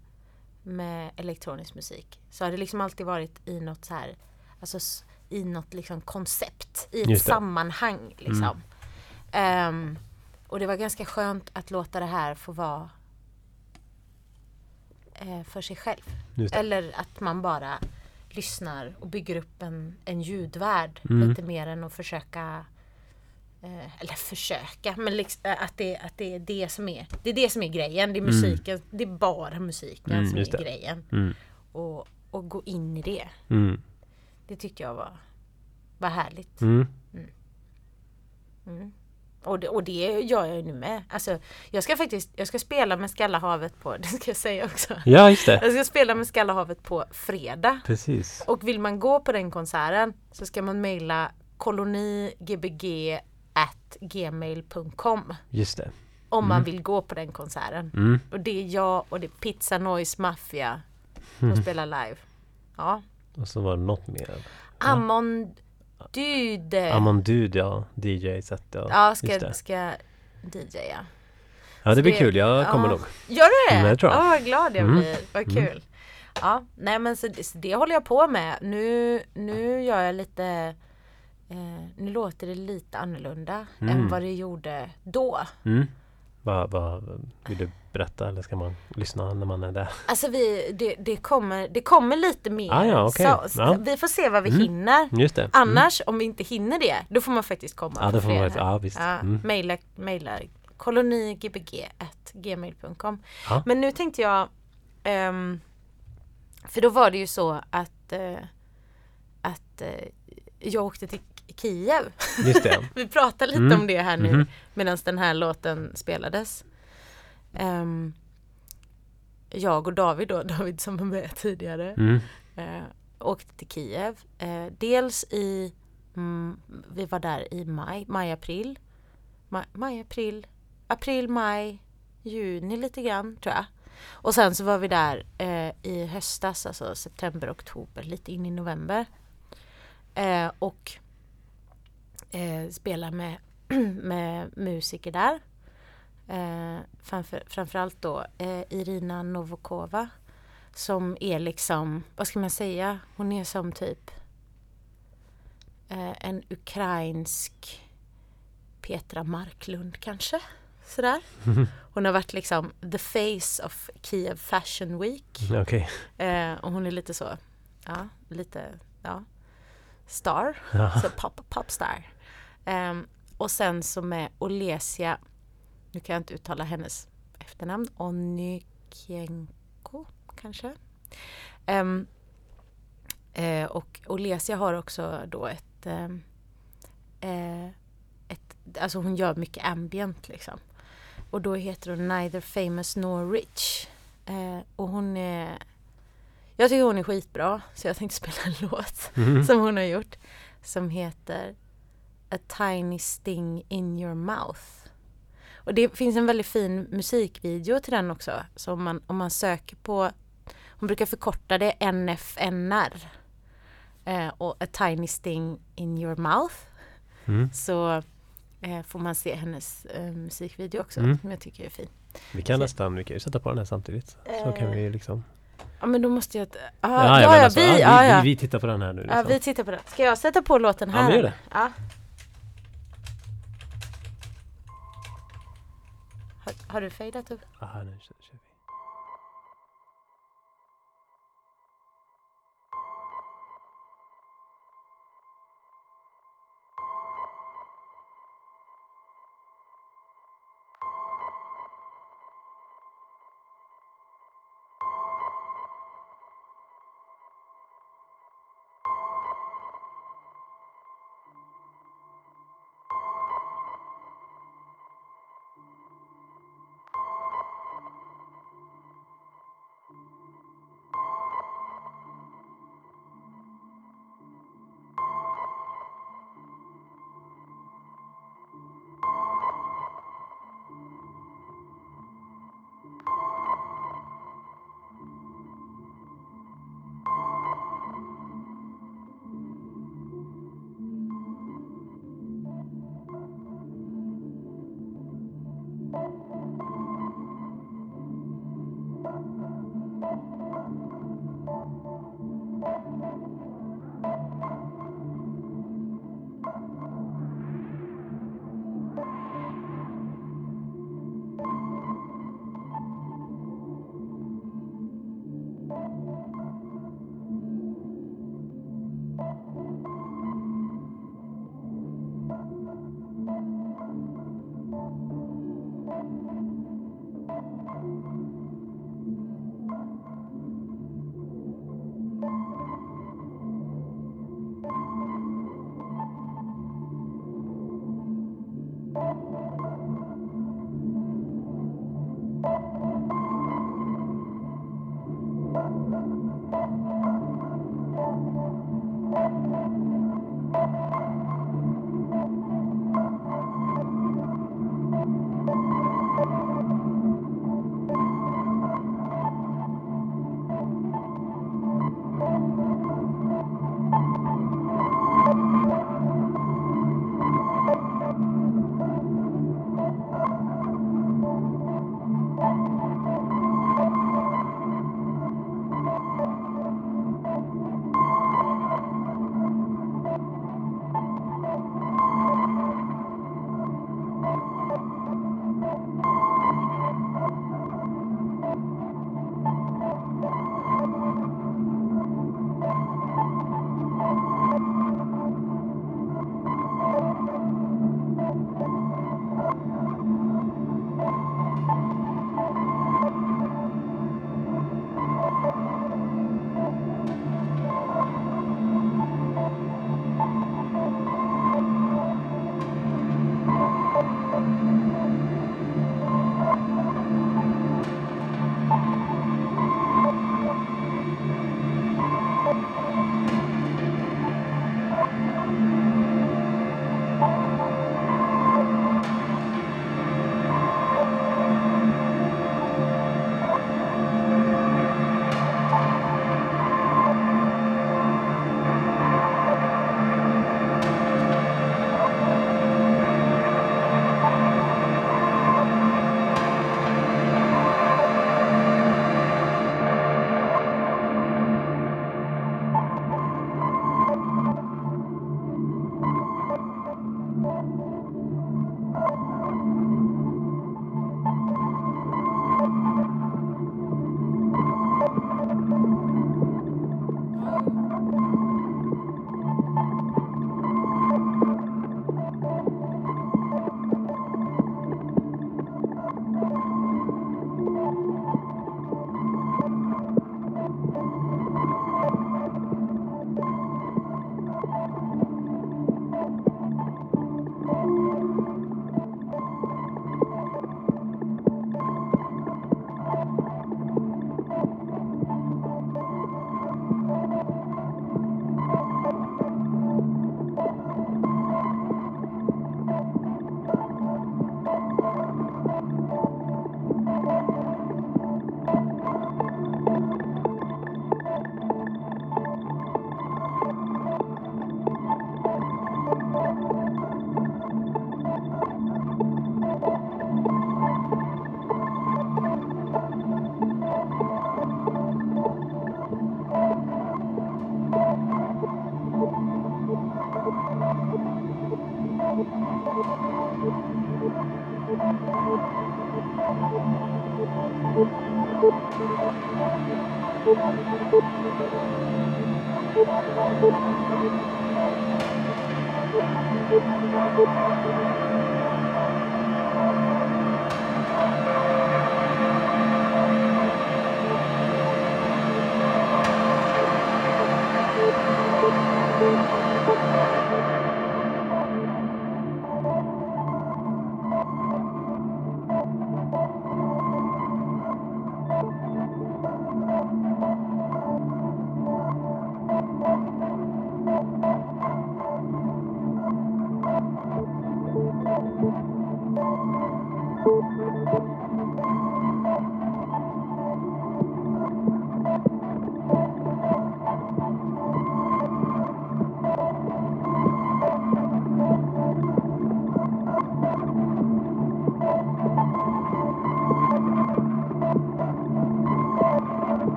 Med elektronisk musik Så har det liksom alltid varit i något så här Alltså i något liksom koncept I ett sammanhang liksom. Ehm, Och det var ganska skönt att låta det här få vara eh, För sig själv. Eller att man bara lyssnar och bygger upp en, en ljudvärld Mm. lite mer än att försöka eh, eller försöka, men liksom, eh, att, det, att det är det som är det är det som är grejen, det är musiken, det är bara musiken Mm, som är det. grejen. Mm. Och, och gå in i det, Mm. det tyckte jag var, var härligt. Mm. Och det, och det gör jag ju nu med. Alltså, jag ska faktiskt, jag ska spela med Skallahavet på, det ska jag säga också. Ja, just det. Jag ska spela med Skallahavet på fredag. Precis. Och vill man gå på den konserten så ska man mejla kolonigbg@gmail.com Just det. om man vill gå på den konserten. Mm. Och det är jag och det är Pizza Noise Mafia som spelar live. Ja. Och så var det något mer. Amon Dude. Amandud, ja. DJ-set, ja. Ja, ska, det. ska DJa. Ja, det blir det- kul. Jag ja. kommer nog. Gör du det? Mm, tror jag. Ja, vad glad jag Mm. blir. Vad kul. Ja, nej men så, så det håller jag på med. Nu, nu gör jag lite eh, Nu låter det lite annorlunda än Mm. vad det gjorde då. Mm. Vad, vad vill du berätta eller ska man lyssna när man är där? Alltså vi, det, det, kommer, det kommer lite mer. Ah, ja, okej. så, så Ja. Mm. Vi får se vad vi hinner. Just det. Annars, om vi inte hinner det, då får man faktiskt komma Ja, det får man ja, visst. Ja, Mm. Mejla, mejla kolonigbg.gmail.com Ja. Men nu tänkte jag ehm, För då var det ju så att eh, Att eh, jag åkte till Kiev. Just det. Vi pratar lite Mm. om det här nu Mhm. medan den här låten spelades. Ehm, jag och David då, David som var med tidigare, Mm. eh, åkte till Kiev. Eh, dels i, mm, vi var där i maj, maj, april. Maj, maj, april, maj, juni lite grann tror jag. Och sen så var vi där eh, i höstas, alltså september, oktober, lite in i november. Eh, och eh, spela med, med musiker där. Eh, framför, framförallt då eh, Irina Novokova som är liksom, vad ska man säga, hon är som typ eh, en ukrainsk Petra Marklund kanske. Sådär. Hon har varit liksom the face of Kiev Fashion Week. Okej. Eh, och hon är lite så, ja, lite, ja, star. Ja. Så pop, popstar. Ehm, och sen så med Olesia, nu kan jag inte uttala hennes efternamn, Onykienko kanske. Ehm, eh, och Olesia har också då ett, ehm, eh, ett, alltså hon gör mycket ambient liksom. Och då heter hon Neither famous nor rich. Eh, och hon är jag tycker hon är skitbra så jag tänkte spela en låt som hon har gjort som heter A tiny sting in your mouth. Och det finns en väldigt fin musikvideo till den också. Så om man, om man söker på, hon brukar förkorta det NFNR. Eh, och A tiny sting in your mouth. Mm. Så eh, får man se hennes eh, musikvideo också Mm. som jag tycker är fin. Vi kan nästan, vi kan ju sätta på den här samtidigt. Så kan vi liksom. Ja men då måste jag... Ah, Ja, ja, ja, ja, alltså, vi, ja, ja, vi, ja. vi, vi tittar på den här nu. Ja, Liksom. vi tittar på det. Ska jag sätta på låten Ja, här? men gör det. Ja. Har, du fejdat upp? Aha, nu kör, kör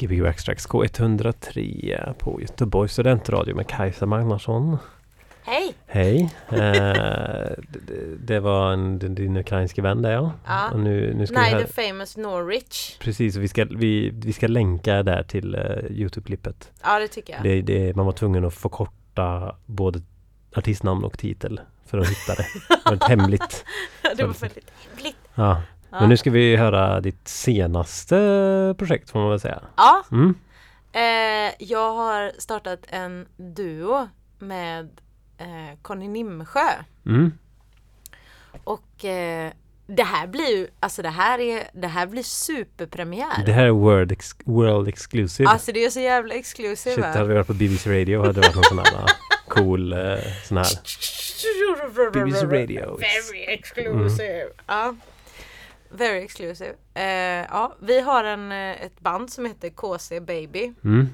Gbg Extracts K103 på Göteborgs studentradio med Kajsa Magnarsson. Hej! Hej! Eh, det, det- var en, din- ukrainske vän där ja. Ja. Och nu, nu ska vi Nej, här, the famous Norwich. Precis, och vi ska, vi, vi ska länka där till eh, Youtube-klippet. Ja, det tycker jag. Det, det, man var tvungen att förkorta både artistnamn och titel för att hitta det. Det var hemligt. det var väldigt hemligt. Ja. Men nu ska vi höra ditt senaste projekt får man väl säga. Ja, Mm. eh, jag har startat en duo med eh, Conny Nimsjö. Mm. Och eh, det här blir ju, alltså det här är, det här blir superpremiär. Det här är World, ex world Exclusive. Alltså det är så jävla exclusive. Shit, hade vi varit på BBC Radio hade det varit någon sån här cool uh, sån här BBC Radio. Very exclusive. Ja. Very exclusive. Eh, ja, vi har en, eh, ett band som heter KC Baby. Mm.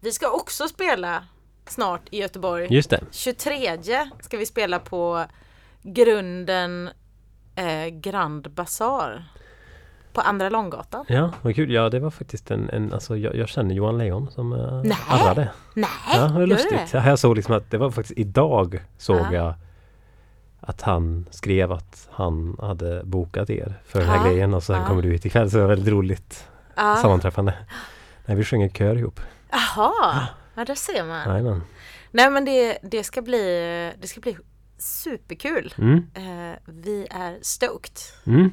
Vi ska också spela snart i Göteborg. Just det. 23 ska vi spela på Grunden eh, Grand Bazaar. På Andra Långgatan. Ja, vad kul. Ja, det var faktiskt en, en alltså jag, jag känner Johan Lejon som uh, Nej. arrade. Nej, Ja, det var lustigt. det? Ja, jag såg liksom att det var faktiskt idag såg Ja. jag att han skrev att han hade bokat er för den här Ja. grejen och sen Ja. kommer du hit ikväll så det var väldigt roligt Ja. sammanträffande. Nej, vi sjöng i kör ihop. Jaha, ja där ser man. Jajamän. Nej men det, det ska bli, det ska bli superkul. Mm. Eh, vi är stoked. Mm.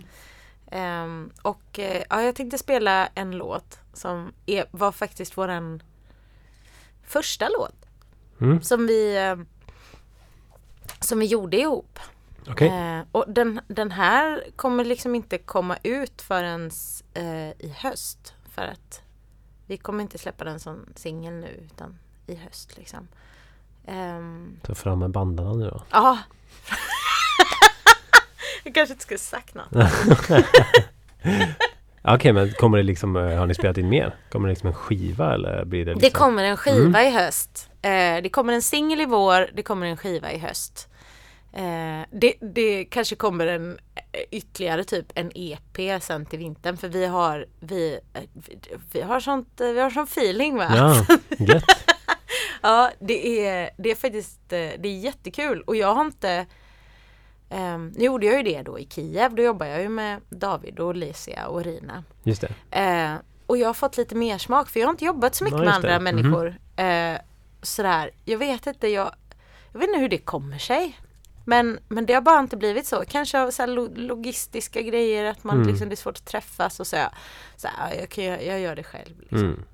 Ehm, och eh, ja, jag tänkte spela en låt som är, var faktiskt våran första låt. Mm. Som vi eh, som vi gjorde ihop. Okej. Eh, och den, den här kommer liksom inte komma ut förrän eh, i höst. För att vi kommer inte släppa den som singel nu utan i höst liksom. Ehm, Ta fram med bandarna nu då. Ja. jag kanske inte skulle sagt något. Okej, men kommer det liksom, eh, har ni spelat in mer? Kommer det liksom en skiva eller blir det liksom? Det kommer en skiva i höst. Eh, det kommer en singel i vår, det kommer en skiva i höst. Eh, det, det kanske kommer en eh, ytterligare typ en EP sen till vintern för vi har vi, eh, vi, vi har sånt, eh, vi har sån feeling va? Ja, gött. Ja, det är, det är faktiskt det är jättekul och jag har inte ehm, Nu gjorde jag ju det då i Kiev, då jobbar jag ju med David och Licia och Rina. Just det. Eh, och jag har fått lite mer smak för jag har inte jobbat så mycket Ja, med just det. andra Mhm. människor. Eh, sådär, jag vet inte, jag, jag vet inte hur det kommer sig. Men, men det har bara inte blivit så. Kanske av så logistiska grejer, att man Mm. liksom, det är svårt att träffas och så. så här, jag, kan, jag, jag gör det själv. Liksom.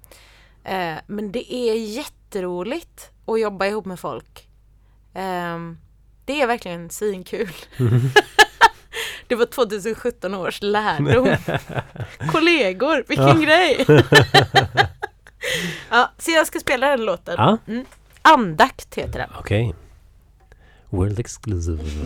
Mm. Eh, men det är jätteroligt att jobba ihop med folk. Ehm, det är verkligen svinkul. det var 2017 års lärdom. Kollegor, vilken grej! ja, så jag ska spela den låten. Ja, Andakt heter den. okej. World Exclusive.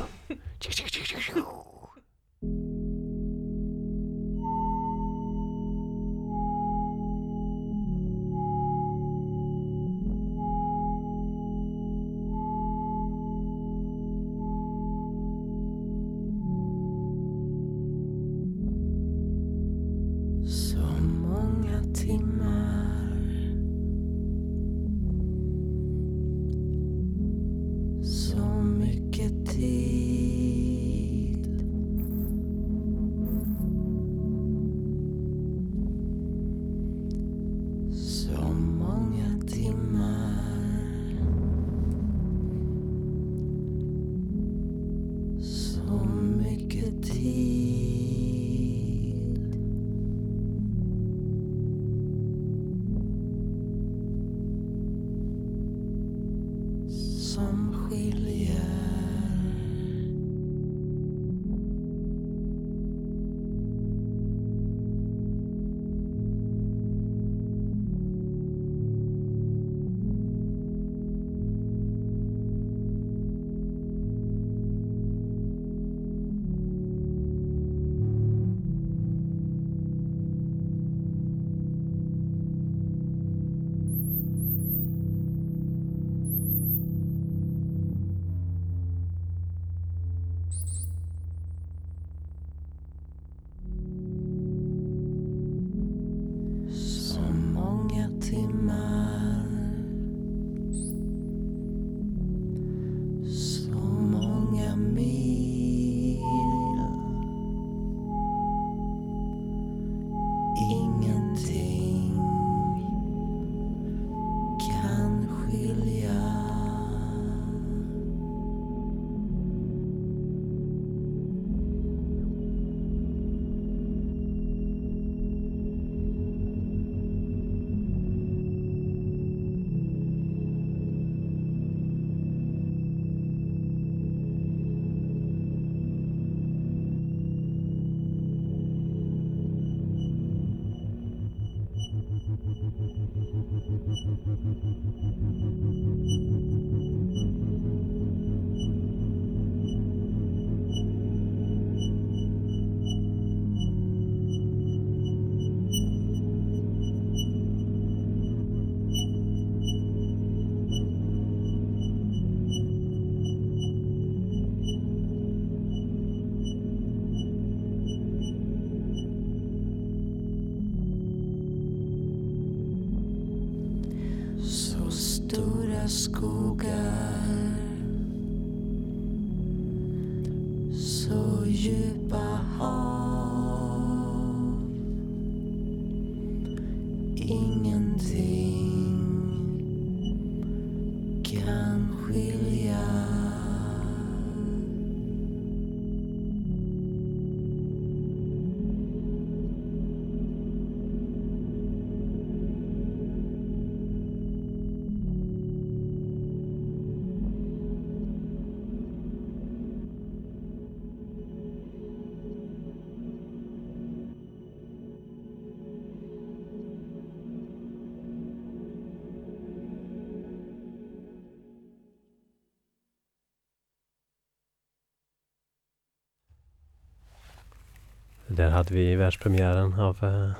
Där hade vi världspremiären av eh,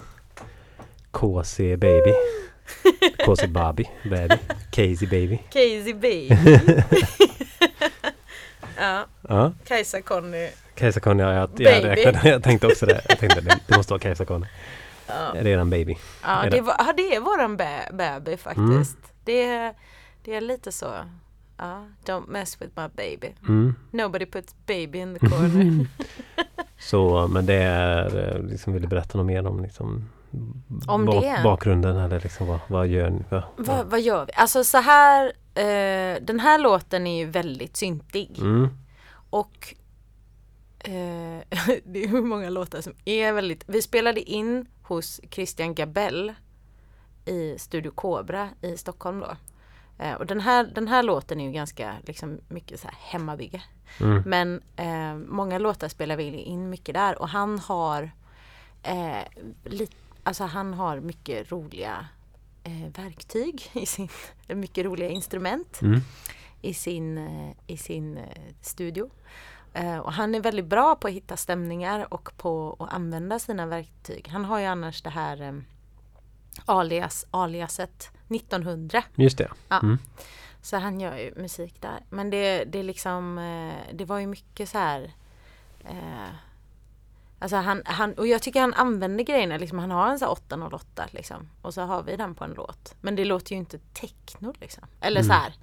KC Baby. KC Baby, Baby. Casey Baby. Casey B. ja, Ja, Kajsa Conny. Kajsa Conny, jag, jag, Baby. räknade, jag tänkte också det. Jag tänkte det, det måste vara Kajsa Conny. Ja. Redan baby. Ja, det, var, ja, det är våran bä- baby faktiskt. Det, det är lite så. Ja, don't mess with my baby. Mm. Nobody puts baby in the corner. Så, men det är, eh, liksom, vill du berätta något mer om liksom Om bak- det? bakgrunden eller liksom vad, vad gör ni? Vad, vad, vad gör vi? Alltså så här, eh, den här låten är ju väldigt syntig. Mm. Och eh, det är hur många låtar som är väldigt... Vi spelade in hos Christian Gabell i Studio Cobra i Stockholm då. Eh, och den här, den här låten är ju ganska liksom, mycket så här hemmabygge. Mm. Men eh, många låtar spelar vi in mycket där och han har eh, lit, alltså han har mycket roliga eh, verktyg i sin, mycket roliga instrument Mm. i sin, eh, i sin studio. Och han är väldigt bra på att hitta stämningar och på att använda sina verktyg. Han har ju annars det här alias, aliaset 1900. Just det. Ja. Mm. Så han gör ju musik där. Men det, det liksom, eh, det var ju mycket så här eh, Alltså han, han, och jag tycker han använder grejerna, liksom, han har en sån här 808 liksom. Och så har vi den på en låt. Men det låter ju inte techno liksom. Eller så här.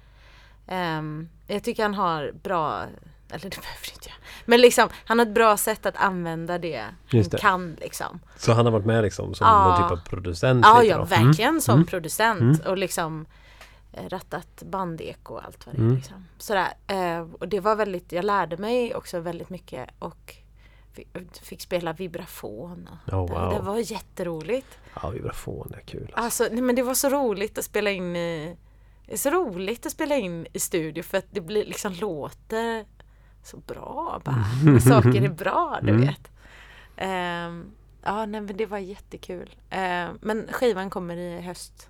ehm, jag tycker han har bra, eller det behöver inte jag. Men liksom, han har ett bra sätt att använda det Just han det. kan liksom. Så han har varit med liksom som Ja. någon typ av producent? Ja, ja, då? verkligen som Mm. producent och liksom eh, rattat bandeko och allt vad det är. Mm. Liksom. Sådär. Eh, och det var väldigt, jag lärde mig också väldigt mycket och fi- fick spela vibrafon. Oh, det, wow. det var jätteroligt. Ja, vibrafon är kul. Alltså. Alltså, nej, men det var så roligt att spela in i det är så roligt att spela in i studio för att det blir liksom låter så bra bara. Saker är bra, du Mm. vet. Ehm, ja, nej men det var jättekul. Ehm, men skivan kommer i höst.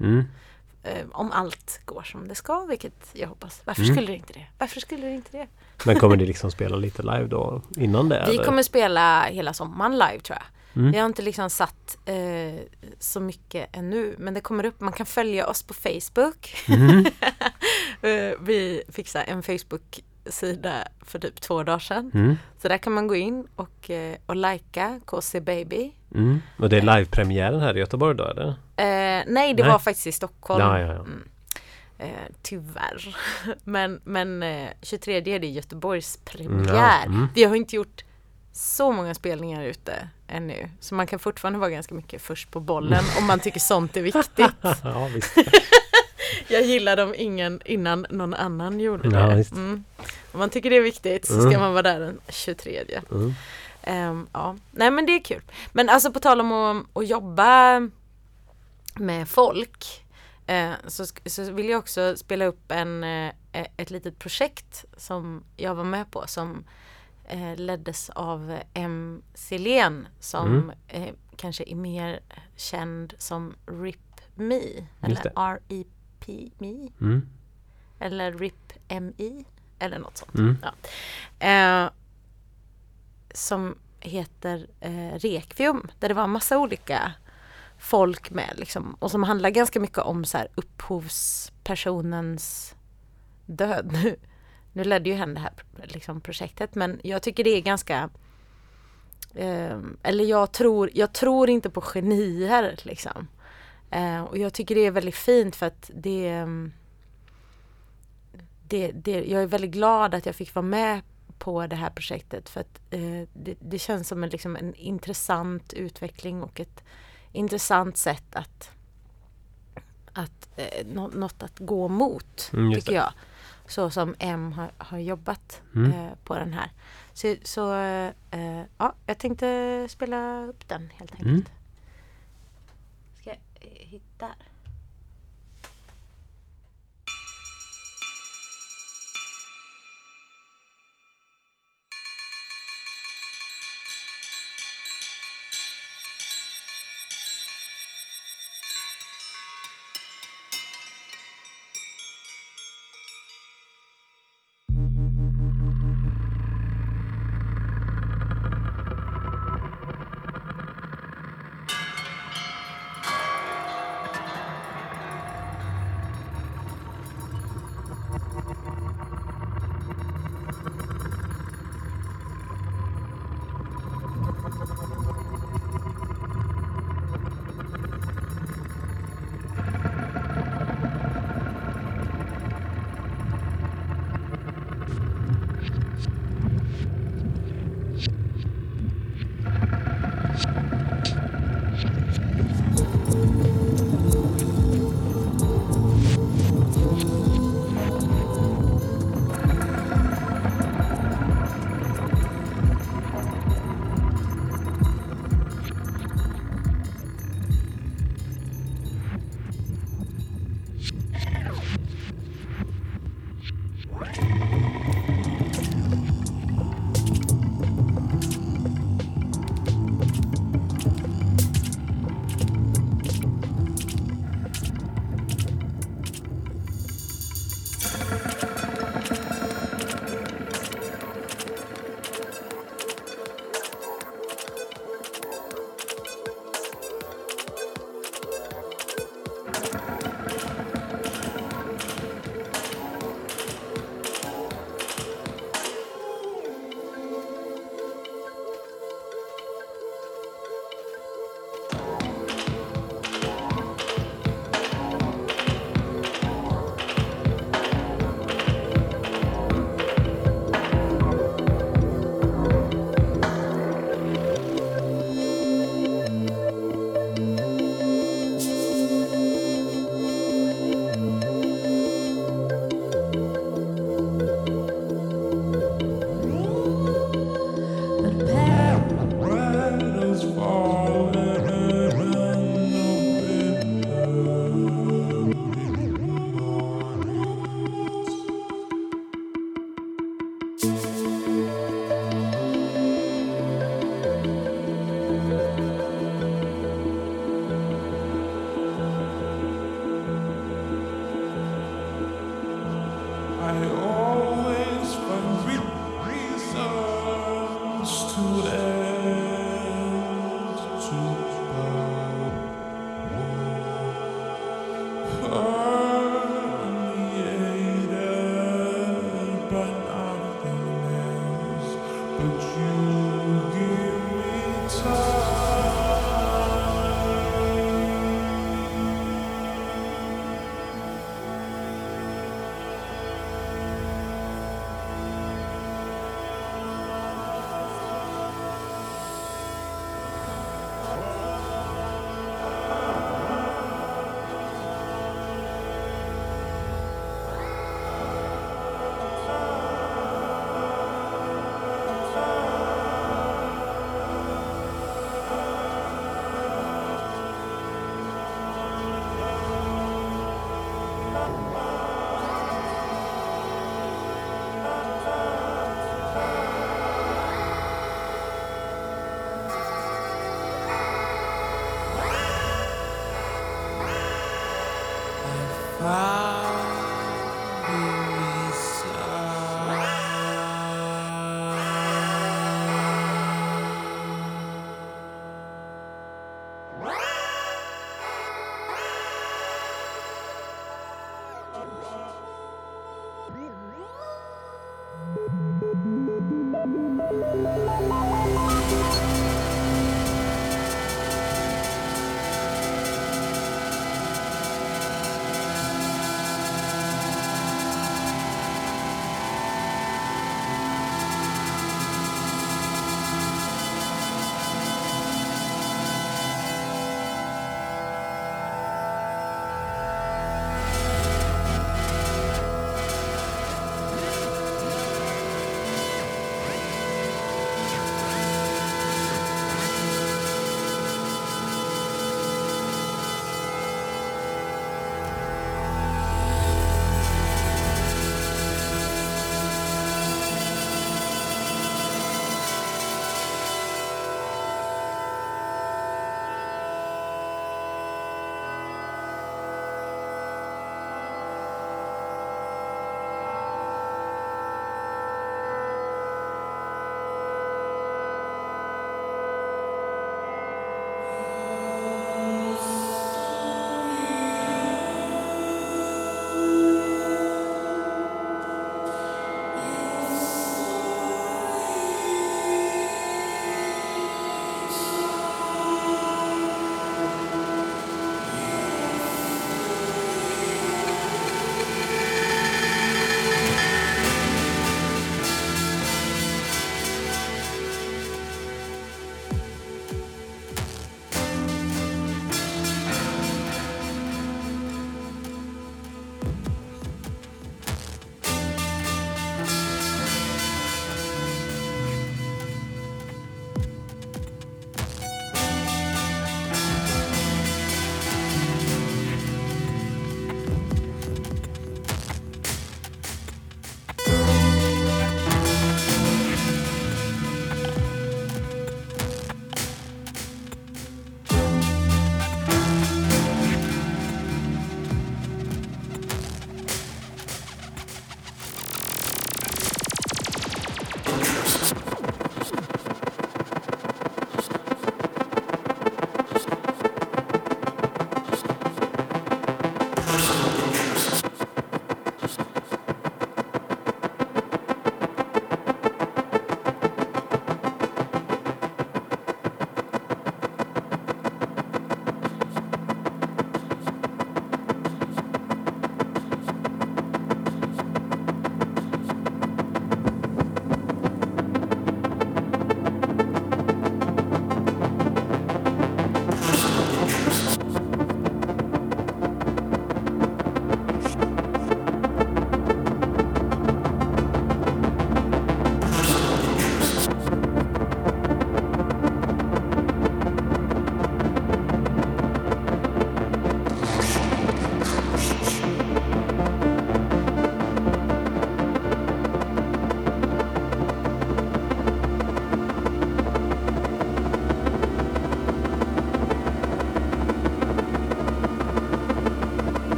Ehm, om allt går som det ska, vilket jag hoppas. Varför Mm. skulle det inte det? Varför skulle det inte det? Men kommer ni liksom spela lite live då innan det? Vi eller? kommer spela hela sommaren live tror jag. Mm. Vi har inte liksom satt eh, så mycket ännu men det kommer upp, man kan följa oss på Facebook. Mm. Eh, vi fixade en Facebook-sida för typ två dagar sedan. Mm. Så där kan man gå in och, eh, och likea KC Baby. Mm. Och det är livepremiären här i Göteborg då eller? Eh, nej, det Nej. var faktiskt i Stockholm. Ja, ja, ja. Mm. Eh, tyvärr. Men, men eh, 23 är det Göteborgs premiär. Mm. Vi har inte gjort så många spelningar ute ännu. Så man kan fortfarande vara ganska mycket först på bollen om man tycker sånt är viktigt. ja, visst. Jag gillar dem ingen innan någon annan gjorde det. Ja, visst. Mm. Om man tycker det är viktigt så ska Mm. man vara där den 23. Mm. Ehm, ja, nej men det är kul. Men alltså på tal om att, att jobba med folk eh, så, så vill jag också spela upp en, eh, ett litet projekt som jag var med på som eh, leddes av M. Silén som Mm. eh, kanske är mer känd som RIP Me eller det. R.I.P. Me Mm. eller RIP MI eller något sånt. Mm. Ja. Eh, som heter eh, Rekvium där det var massa olika folk med liksom, och som handlar ganska mycket om så här, upphovspersonens död. Nu, nu ledde ju henne det här liksom, projektet men jag tycker det är ganska eh, eller jag tror, jag tror inte på genier liksom. Eh, och jag tycker det är väldigt fint för att det ehm, det, det, jag är väldigt glad att jag fick vara med på det här projektet för att eh, det, det känns som en, liksom en intressant utveckling och ett intressant sätt att, att eh, nå, något att gå mot, Mm, tycker jag. Så som M har, har jobbat Mm. eh, på den här. Så, så eh, ja, jag tänkte spela upp den helt enkelt. Mm. Ska jag eh,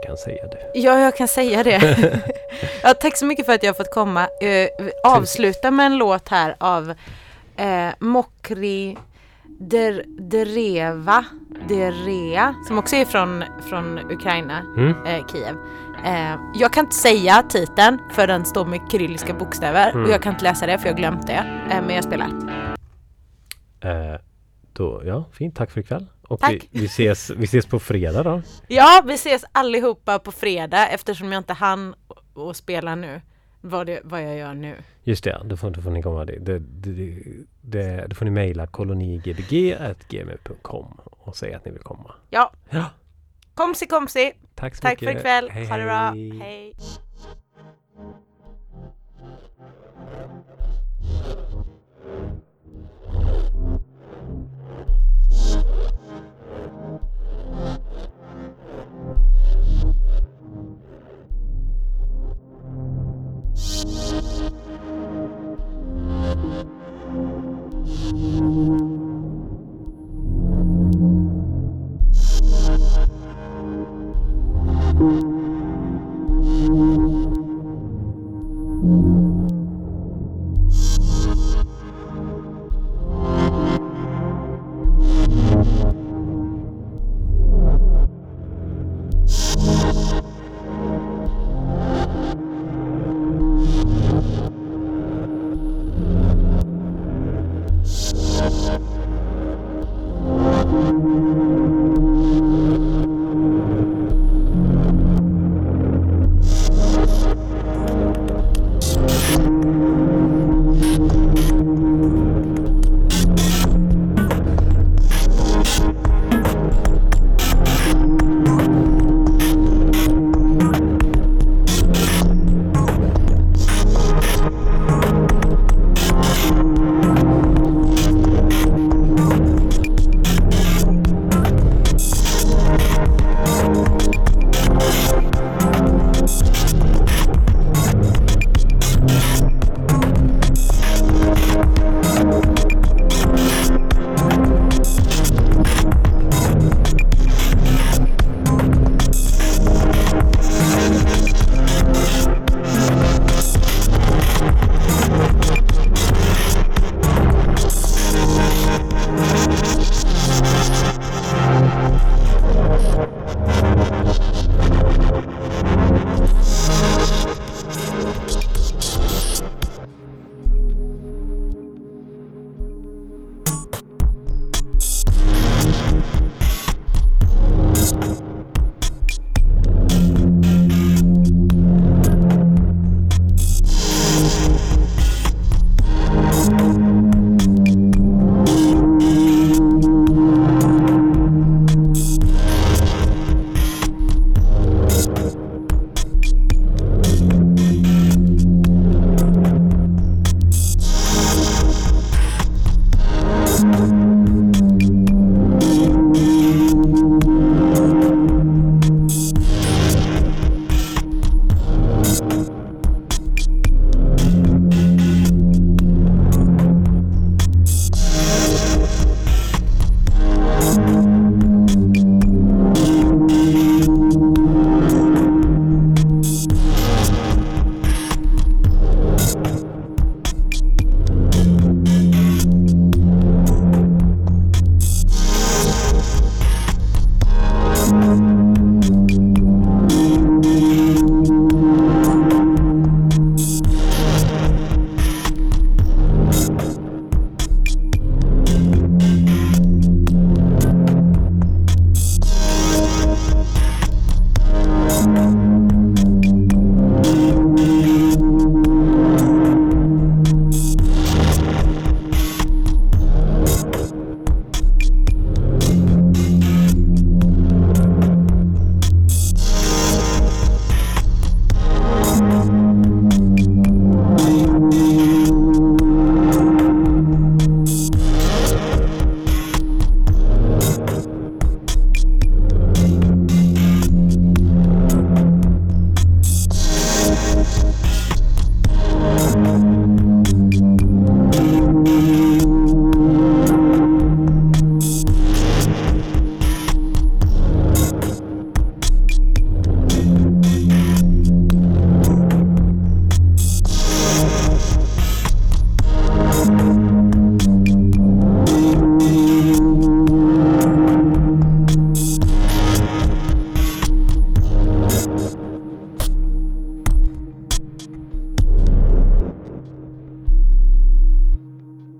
Du kan säga det. Ja, jag kan säga det. ja, tack så mycket för att jag fått komma. Eh, avsluta med en låt här av eh, Mokri Der, Dereva, Derea, som också är från, från Ukraina, Mm. eh, Kiev. Jag kan inte säga titeln för den står med kyrilliska bokstäver Mm. och jag kan inte läsa det för jag har glömt det. Men jag spelar. Då, ja, fint. Tack för ikväll. Och Tack. Vi, vi, ses, vi ses på fredag då. Ja, vi ses allihopa på fredag eftersom jag inte hann och spela nu. Vad, det, vad jag gör nu. Just det, då får, då får ni komma det. det, det, det då får ni mejla kolonigbg.gmu.com och säga att ni vill komma. Ja. ja. Komsi komsi! Tack så Tack mycket. för ikväll. Hej, ha det bra. Hej. hej.